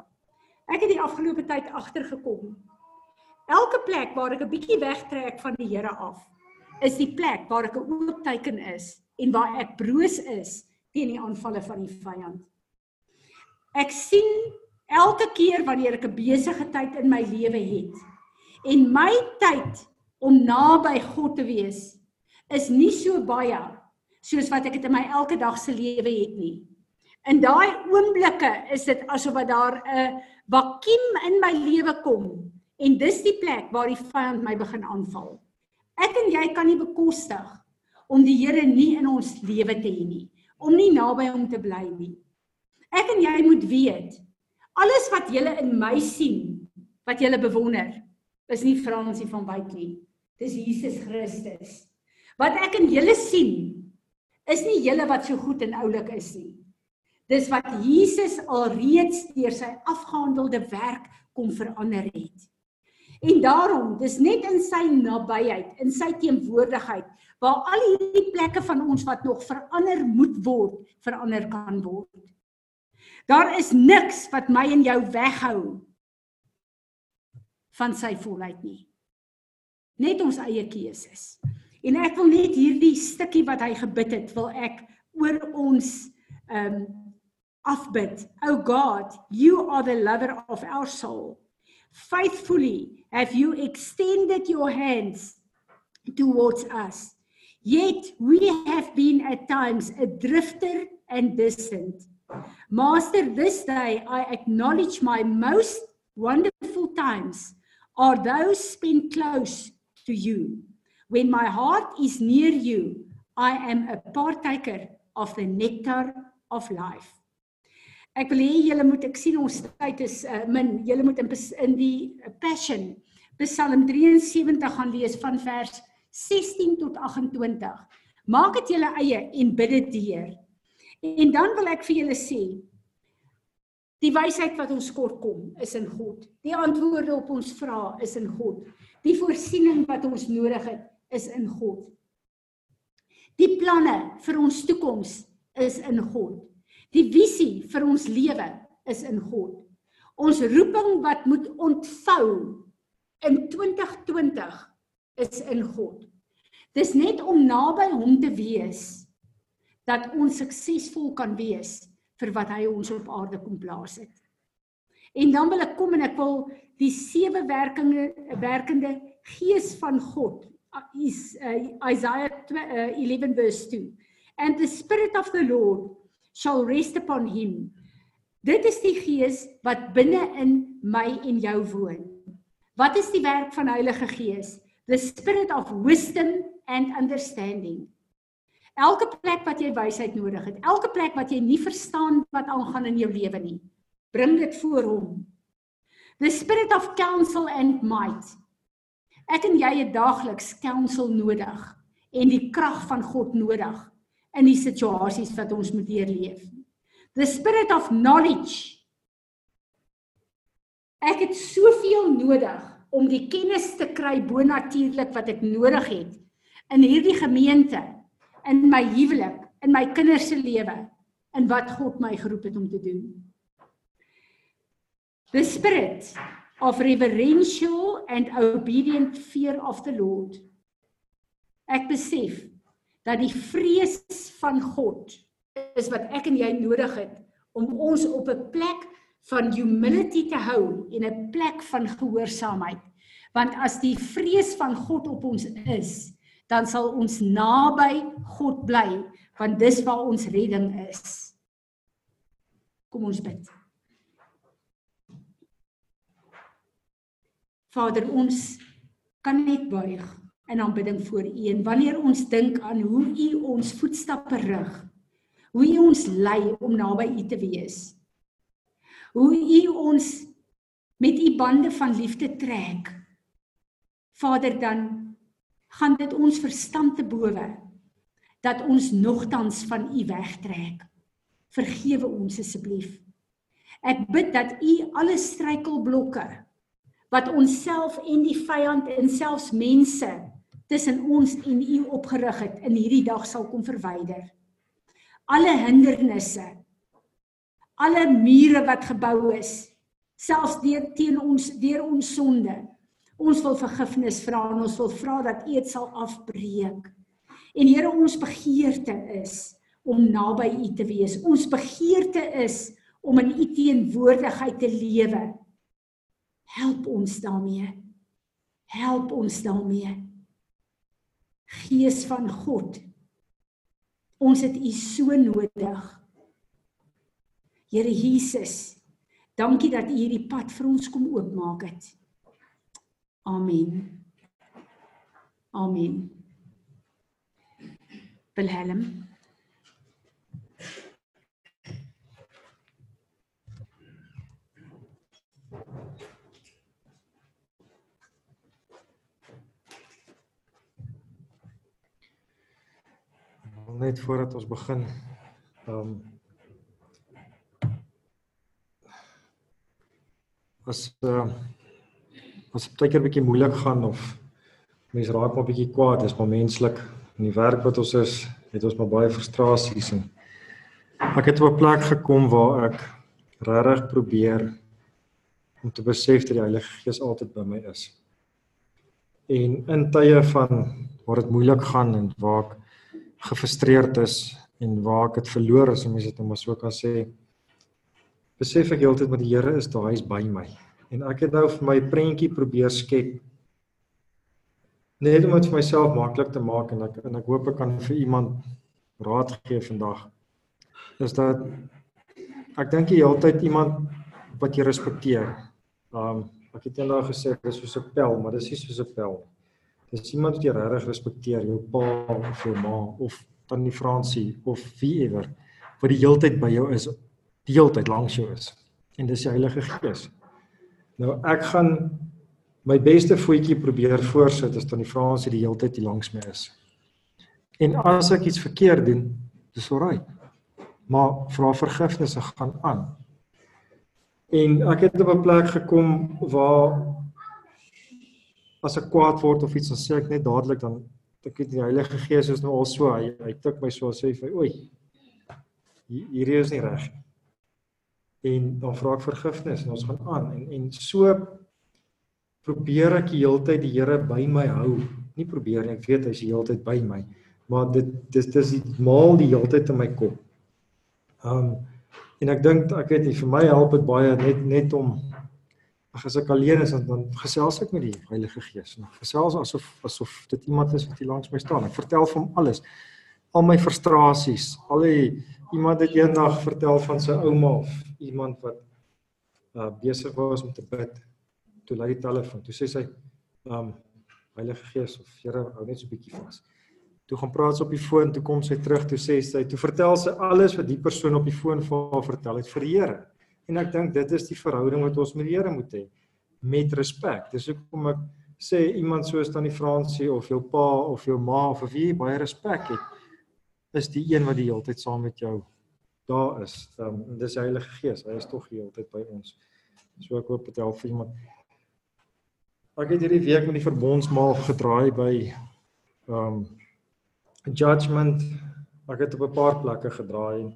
Ek het die afgelope tyd agtergekom. Elke plek waar ek 'n bietjie wegtrek van die Here af, is die plek waar ek 'n oop teken is en waar ek broos is teen die aanvalle van die vyand. Ek sien elke keer wanneer ek 'n besige tyd in my lewe het en my tyd om naby God te wees is nie so baie soos wat ek dit in my elke dag se lewe het nie. In daai oomblikke is dit asof wat daar 'n vakuum in my lewe kom en dis die plek waar die vyand my begin aanval. Ek en jy kan nie bekostig om die Here nie in ons lewe te hê nie, om nie naby hom te bly nie. Ek en jy moet weet, alles wat jy in my sien, wat jy bewonder, is nie Fransie van Wyk nie. Dis Jesus Christus. Wat ek in julle sien, is nie julle wat so goed en oulik is nie. Dis wat Jesus alreeds deur sy afgehandelde werk kom verander het. En daarom, dis net in sy nabyheid, in sy teenwoordigheid waar al hierdie plekke van ons wat nog verander moet word, verander kan word. Daar is niks wat my en jou weghou van sy volheid nie. Net ons eie keuses. En ek wil net hierdie stukkie wat hy gebid het, wil ek oor ons um afbid. O God, you are the lover of our soul. Faithfully have you extended your hands towards us. Yet we have been at times a drifter and distant. Master, this day I acknowledge my most wonderful times are those spent close to you. When my heart is near you, I am a partaker of the nectar of life. Ek wil hê julle moet ek sien ons tyd is uh, min. Julle moet in, in die Passion Psalm 73 gaan lees van vers 16 tot 28. Maak dit julle eie en bid dit deur. En dan wil ek vir julle sê die wysheid wat ons kort kom is in God. Die antwoorde op ons vrae is in God. Die voorsiening wat ons nodig het is in God. Die planne vir ons toekoms is in God. Die visie vir ons lewe is in God. Ons roeping wat moet ontvou in 2020 is in God. Dis net om naby hom te wees dat ons suksesvol kan wees vir wat hy ons op aarde kom plaas het. En dan wil ek kom en ek wil die sewe werkinge werkende gees van God is uh, Isaiah 11 uh, verse 2. And the spirit of the Lord shall rest upon him. Dit is die gees wat binne in my en jou woon. Wat is die werk van Heilige Gees? The spirit of wisdom and understanding. Elke plek wat jy wysheid nodig het, elke plek wat jy nie verstaan wat aangaan in jou lewe nie, bring dit voor hom. The spirit of counsel and might. Ek en jy het daagliks counsel nodig en die krag van God nodig in die situasies wat ons moet deurleef. The spirit of knowledge. Ek het soveel nodig om die kennis te kry bonatuurlik wat ek nodig het in hierdie gemeente, in my huwelik, in my kinders se lewe, in wat God my geroep het om te doen. The spirit of reverential and obedient fear of the Lord. Ek besef dat die vrees van God is wat ek en jy nodig het om ons op 'n plek van humility te hou en 'n plek van gehoorsaamheid. Want as die vrees van God op ons is, dan sal ons naby God bly, want dis waar ons redding is. Kom ons bid. Vader, ons kan net buig in aanbidding voor U. En wanneer ons dink aan hoe U ons voetstappe rig, hoe U ons lei om naby U te wees, hoe U ons met U bande van liefde trek, Vader, dan gaan dit ons verstand te bowe dat ons nogtans van U wegtrek. Vergewe ons asseblief. Ek bid dat U alle struikelblokke wat onsself en die vyand en selfs mense tussen ons en U opgerig het in hierdie dag sal kom verwyder. Alle hindernisse, alle mure wat gebou is, selfs deur teen ons deur ons sonde. Ons wil vergifnis vra en ons wil vra dat U dit sal afbreek. En Here, ons begeerte is om naby U te wees. Ons begeerte is om in U teenwoordigheid te lewe. Help ons daarmee. Help ons daarmee. Gees van God. Ons het U so nodig. Here Jesus, dankie dat U hierdie pad vir ons kom oopmaak het. Amen. Amen. Wilhelm. Net voordat ons begin, ehm um, as uh, as dit baie keer bietjie moeilik gaan of mense raak maar bietjie kwaad, dis maar menslik. In die werk wat ons is, het ons maar baie frustrasies en ek het op 'n plek gekom waar ek regtig probeer om te besef dat die Heilige Gees altyd by my is. En in tye van waar dit moeilik gaan en waar ek gefrustreerd is en waar ek dit verloor as mense dit nou maar so kan sê, besef ek heeltyd dat die Here is daar, hy is by my. En ek het nou vir my prentjie probeer skep net om dit vir myself maklik te maak en ek en ek hoop ek kan vir iemand raad gee vandag. Is dat ek dink jy altyd iemand wat jy respekteer. Um ek het eendag gesê dis soos 'n pel, maar dis nie soos 'n pel. Dis iemand wat jy regtig respekteer, jou pa of jou ma of tannie Fransie of wie ewer wat die heeltyd by jou is, die heeltyd langs jou is. En dis die Heilige Gees. Nou ek gaan my beste voetjie probeer voorsit as tannie Fransie die heeltyd hier langs my is. En as ek iets verkeerd doen, dis alraai. Maar vra vergifnis en gaan aan. En ek het op 'n plek gekom waar as ek kwaad word of iets dan sê ek net dadelik dan ek weet die Heilige Gees is nou al so hy hy tik my so sê vir oei hierdie is nie reg. En dan vra ek vergifnis en ons gaan aan en en so probeer ek die hele tyd die Here by my hou. Nie probeer nie, ek weet hy's die hele tyd by my, maar dit dis dis die maal die hele tyd in my kop. Um en ek dink ek weet nie vir my help dit baie net net om ag as ek alleen is dan, dan gesels ek met die Heilige Gees. En gesels asof asof dit iemand is wat hier langs my staan. Ek vertel vir hom alles. Al my frustrasies, al die iemand het eendag vertel van sy ouma of iemand wat uh besig was om te bid toe lei die telefoon. Toe sê sy, "Um Heilige Gees of Here, hou net so 'n bietjie vas." Toe gaan praat sy op die foon, toe kom sy terug, toe sê sy, toe vertel sy alles wat die persoon op die foon vir haar vertel het vir die Here. En ek dink dit is die verhouding wat ons met die Here moet hê met respek. Dis hoekom ek sê iemand soos tannie Fransie of jou pa of jou ma of wie baie respek het, is die een wat die hele tyd saam met jou daar is. Um, dis die Heilige Gees. Hy is tog die hele tyd by ons. So ek hoop dit help vir iemand. Ek het hierdie week met die verbondsmaal gedraai by um judgment. Ek het op 'n paar plekke gedraai.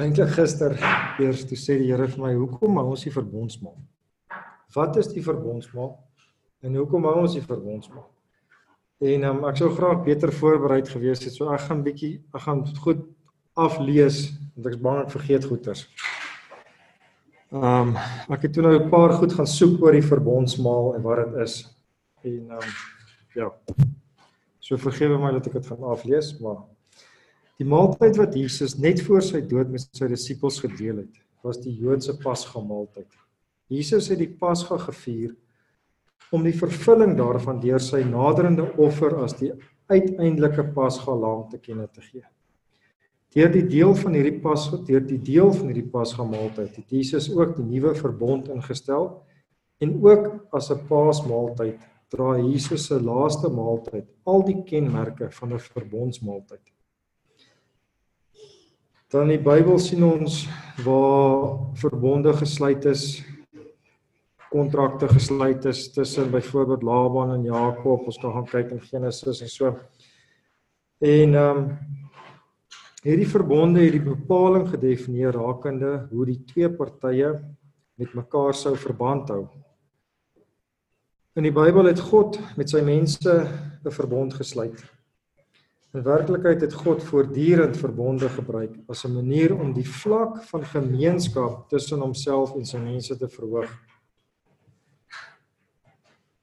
Eintlik gister eers toe sê die Here vir my, "Hoekom hou ons die verbondsmaal? Wat is die verbondsmaal? En hoekom hou ons die verbondsmaal?" En um, ek sou graag beter voorbereid gewees het. So ek gaan bietjie ek gaan goed aflees want ek is bang ek vergeet goeters. Ehm um, ek het toe nou 'n paar goed gaan soek oor die verbondsmaal en wat dit is. En ehm um, ja. So vergewe my dat ek dit gaan aflees, maar die maaltyd wat Jesus net voor sy dood met sy disippels gedeel het, was die Joodse Pasga maaltyd. Jesus het die Pasga gevier om die vervulling daarvan deur sy naderende offer as die uiteindelike Pasga lam te kenne te gee. Deur die deel van hierdie pas deur die deel van hierdie Pasga maaltyd het Jesus ook die nuwe verbond ingestel en ook as 'n Paasmaaltyd dra Jesus se laaste maaltyd al die kenmerke van 'n verbondsmaaltyd. Dan die Bybel sien ons waar verbonde gesluit is, kontrakte gesluit is tussen byvoorbeeld Laban en Jakob. Ons kan gaan kyk in Genesis en so. En ehm um, hierdie verbonde het die bepaling gedefinieer rakende hoe die twee partye met mekaar sou verband hou. In die Bybel het God met sy mense 'n verbond gesluit. In werklikheid het God voortdurend verbonde gebruik as 'n manier om die vlak van gemeenskap tussen homself en sy mense te verhoog.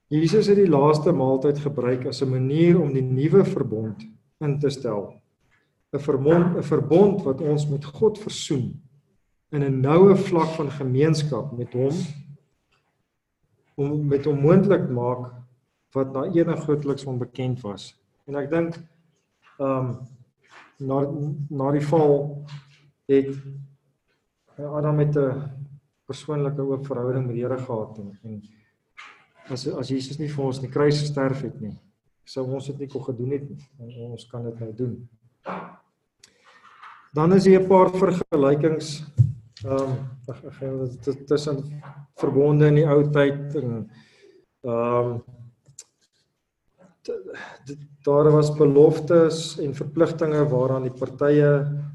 Jesus het die laaste maaltyd gebruik as 'n manier om die nuwe verbond in te stel. 'n Verbond, 'n verbond wat ons met God versoen in 'n noue vlak van gemeenskap met hom om met hom moontlik maak wat na enig grootliks onbekend was. En ek dink ehm um, na na die val het Adam met 'n persoonlike oop verhouding met die Here gehad en, en as as Jesus nie vir ons in die kruis gesterf het nie, sou ons dit nie kon gedoen het nie. En ons kan dit nou doen. Dan is hier 'n paar vergelykings ehm um, tussen verbonde in die ou tyd en ehm um, daar was beloftes en verpligtinge waaraan die partye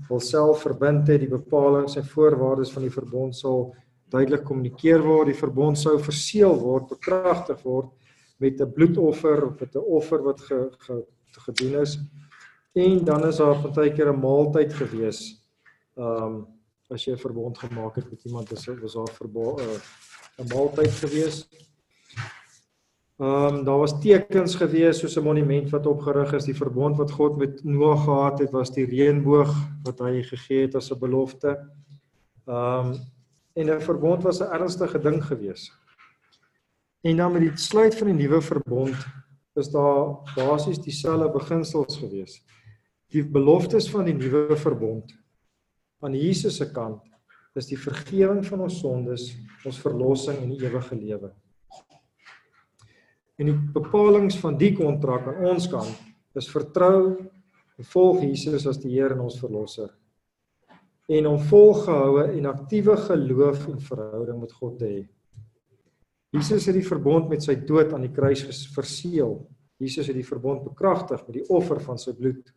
hulself verbind het, die bepalinge en voorwaardes van die verbond sal duidelik kommunikeer word, die verbond sou verseël word, bekragtig word met 'n bloedoffer of met 'n offer wat ge, ge, gedoen is. En dan is daar partykeer 'n maaltyd gewees. Um as jy 'n verbond gemaak het met iemand, dis was daar 'n uh, maaltyd gewees. Um daar was tekens gewees soos 'n monument wat opgerig is, die verbond wat God met Noag gehad het, was die reënboog wat hy gegee het as 'n belofte. Um en 'n verbond was 'n ernstige ding gewees. En dan met die sluit van die nuwe verbond is daar basies dieselfde beginsels gewees. Die beloftes van die nuwe verbond aan Jesus se kant is die vergifnis van ons sondes, ons verlossing en die ewige lewe. En die bepalinge van die kontrak aan ons kant is vertrou en volg Jesus as die Here en ons verlosser en om volgehoue en aktiewe geloof en verhouding met God te hê. Jesus het die verbond met sy dood aan die kruis verseël. Jesus het die verbond bekragtig met die offer van sy bloed.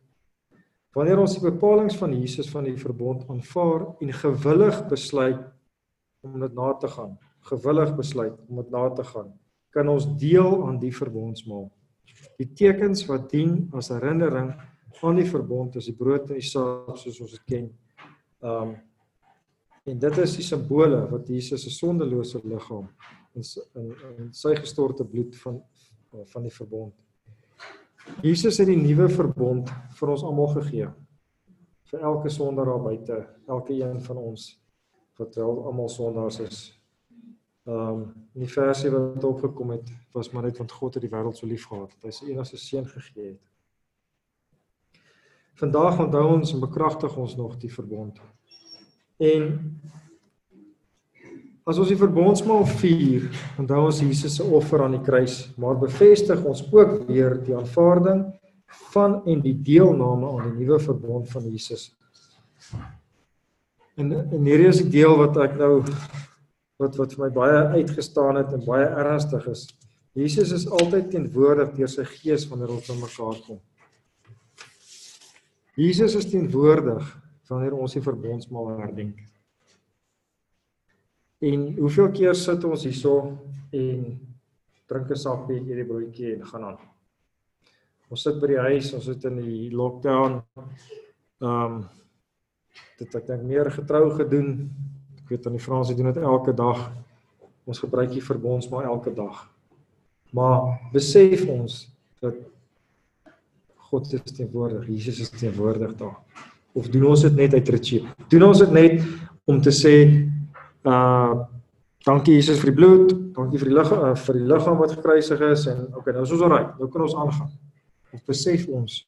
Wanneer ons die bepalinge van Jesus van die verbond aanvaar en gewillig besluit om dit na te gaan, gewillig besluit om dit na te gaan, kan ons deel aan die verbondsmaal. Die tekens wat dien as herinnering aan die verbond is die brood en die saak soos ons dit ken um, en dit is die simbole wat Jesus se sondelose liggaam en in, in sy gestorte bloed van van die verbond. Jesus het die nuwe verbond vir ons almal gegee. Vir elke sondaar daar buite, elke een van ons wat wel almal sondaars is. Ehm um, die versie wat opgekom het, was maar net want God het die wêreld so lief gehad dat hy sy enigste seun gegee het. Vandag onthou ons en bekragtig ons nog die verbond. En as ons die verbondsmaal vier, onthou ons Jesus se offer aan die kruis, maar bevestig ons ook weer die aanvaarding van en die deelname aan die nuwe verbond van Jesus. En en hierdie is die deel wat ek nou wat wat vir my baie uitgestaan het en baie ernstig is. Jesus is altyd teenwoordig deur sy gees wanneer ons aan mekaar kom. Jesus is teenwoordig wanneer ons die verbondsmaal herdenk. En hoeveel keer sit ons hierso en drink 'n sappie, eet 'n broodjie en gaan aan. Ons sit by die huis, ons sit in die lockdown. Ehm um, dit ek dink meer getrou gedoen. Ek weet aan die Franse doen dit elke dag. Ons gebruik die verbondsmaal elke dag. Maar besef ons dat God is teenwoordig, Jesus is teenwoordig daar. Of doen ons dit net uit ritueel? Doen ons dit net om te sê uh dankie Jesus vir die bloed, dankie vir die lig uh, vir die liggaam wat gekruisig is en okay, nou is ons reg. Nou kan ons aangaan. Ons besef ons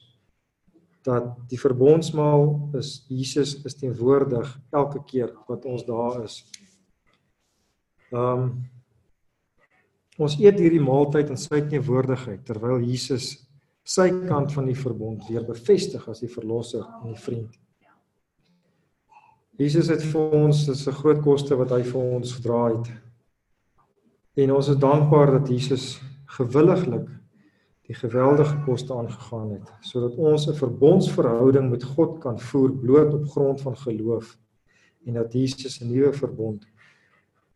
dat die verbondsmaal is Jesus is teenwoordig elke keer wat ons daar is. Ehm um, ons eet hierdie maaltyd in sy teenwoordigheid terwyl Jesus sy kant van die verbond weer bevestig as die verlosser en die vriend. Jesus het vir ons dis 'n groot koste wat hy vir ons gedra het. En ons is dankbaar dat Jesus gewilliglik die geweldige koste aangegaan het sodat ons 'n verbondsverhouding met God kan voer bloot op grond van geloof en dat Jesus 'n nuwe verbond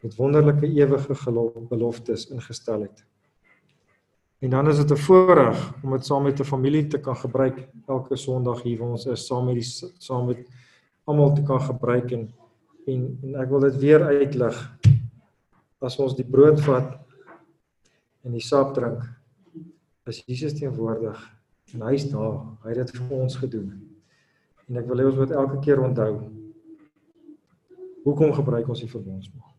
met wonderlike ewige beloftes ingestel het. En dan is dit 'n voorreg om dit saam met 'n familie te kan gebruik elke Sondag hier waar ons is saam met die saam met almal te kan gebruik en en, en ek wil dit weer uitlig. As ons die brood vat en die sap drink, is Jesus teenwoordig en hy's daar. Hy het dit vir ons gedoen. En ek wil hê ons moet elke keer onthou hoekom gebruik ons die verbondsmaal.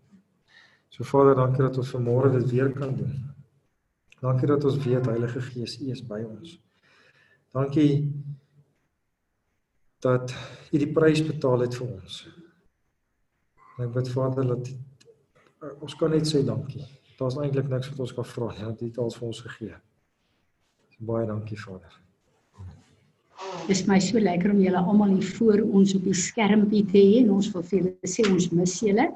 So Vader, dankie dat ons vanmôre dit weer kan doen. Dankie dat ons weet Heilige Gees, U is by ons. Dankie dat U die prys betaal het vir ons. En ek bid Vader dat ons kan net sê dankie. Daar's eintlik niks wat ons kan vra nie, want U het alles vir ons gegee. Baie dankie Vader. Dit is my so lekker om julle almal hier voor ons op die skermpie te hê en ons wil vir julle sê ons mis julle.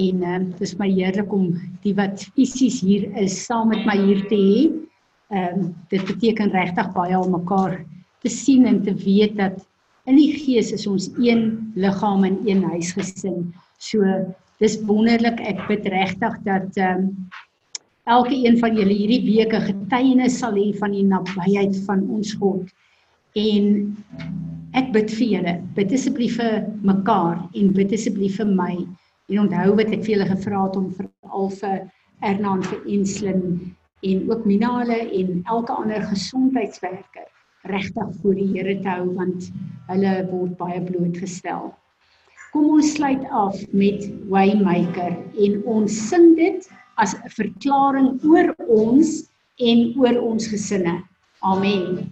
En ehm uh, dis my heerlik om die wat fisies hier is saam met my hier te hê. Ehm um, dit beteken regtig baie om mekaar te sien en te weet dat in die gees is ons een liggaam en een huisgesin. So dis wonderlik. Ek bid regtig dat ehm um, elke een van julle hierdie week 'n getuienis sal hê van die nabyheid van ons God. En ek bid vir julle, bid asseblief vir mekaar en bid asseblief vir my En onthou wat ek vir julle gevra het om vir Alfa Ernan vir Enslin en ook Minale en elke ander gesondheidswerker regtig voor die Here te hou want hulle word baie blootgestel. Kom ons sluit af met Waymaker en ons sing dit as 'n verklaring oor ons en oor ons gesinne. Amen.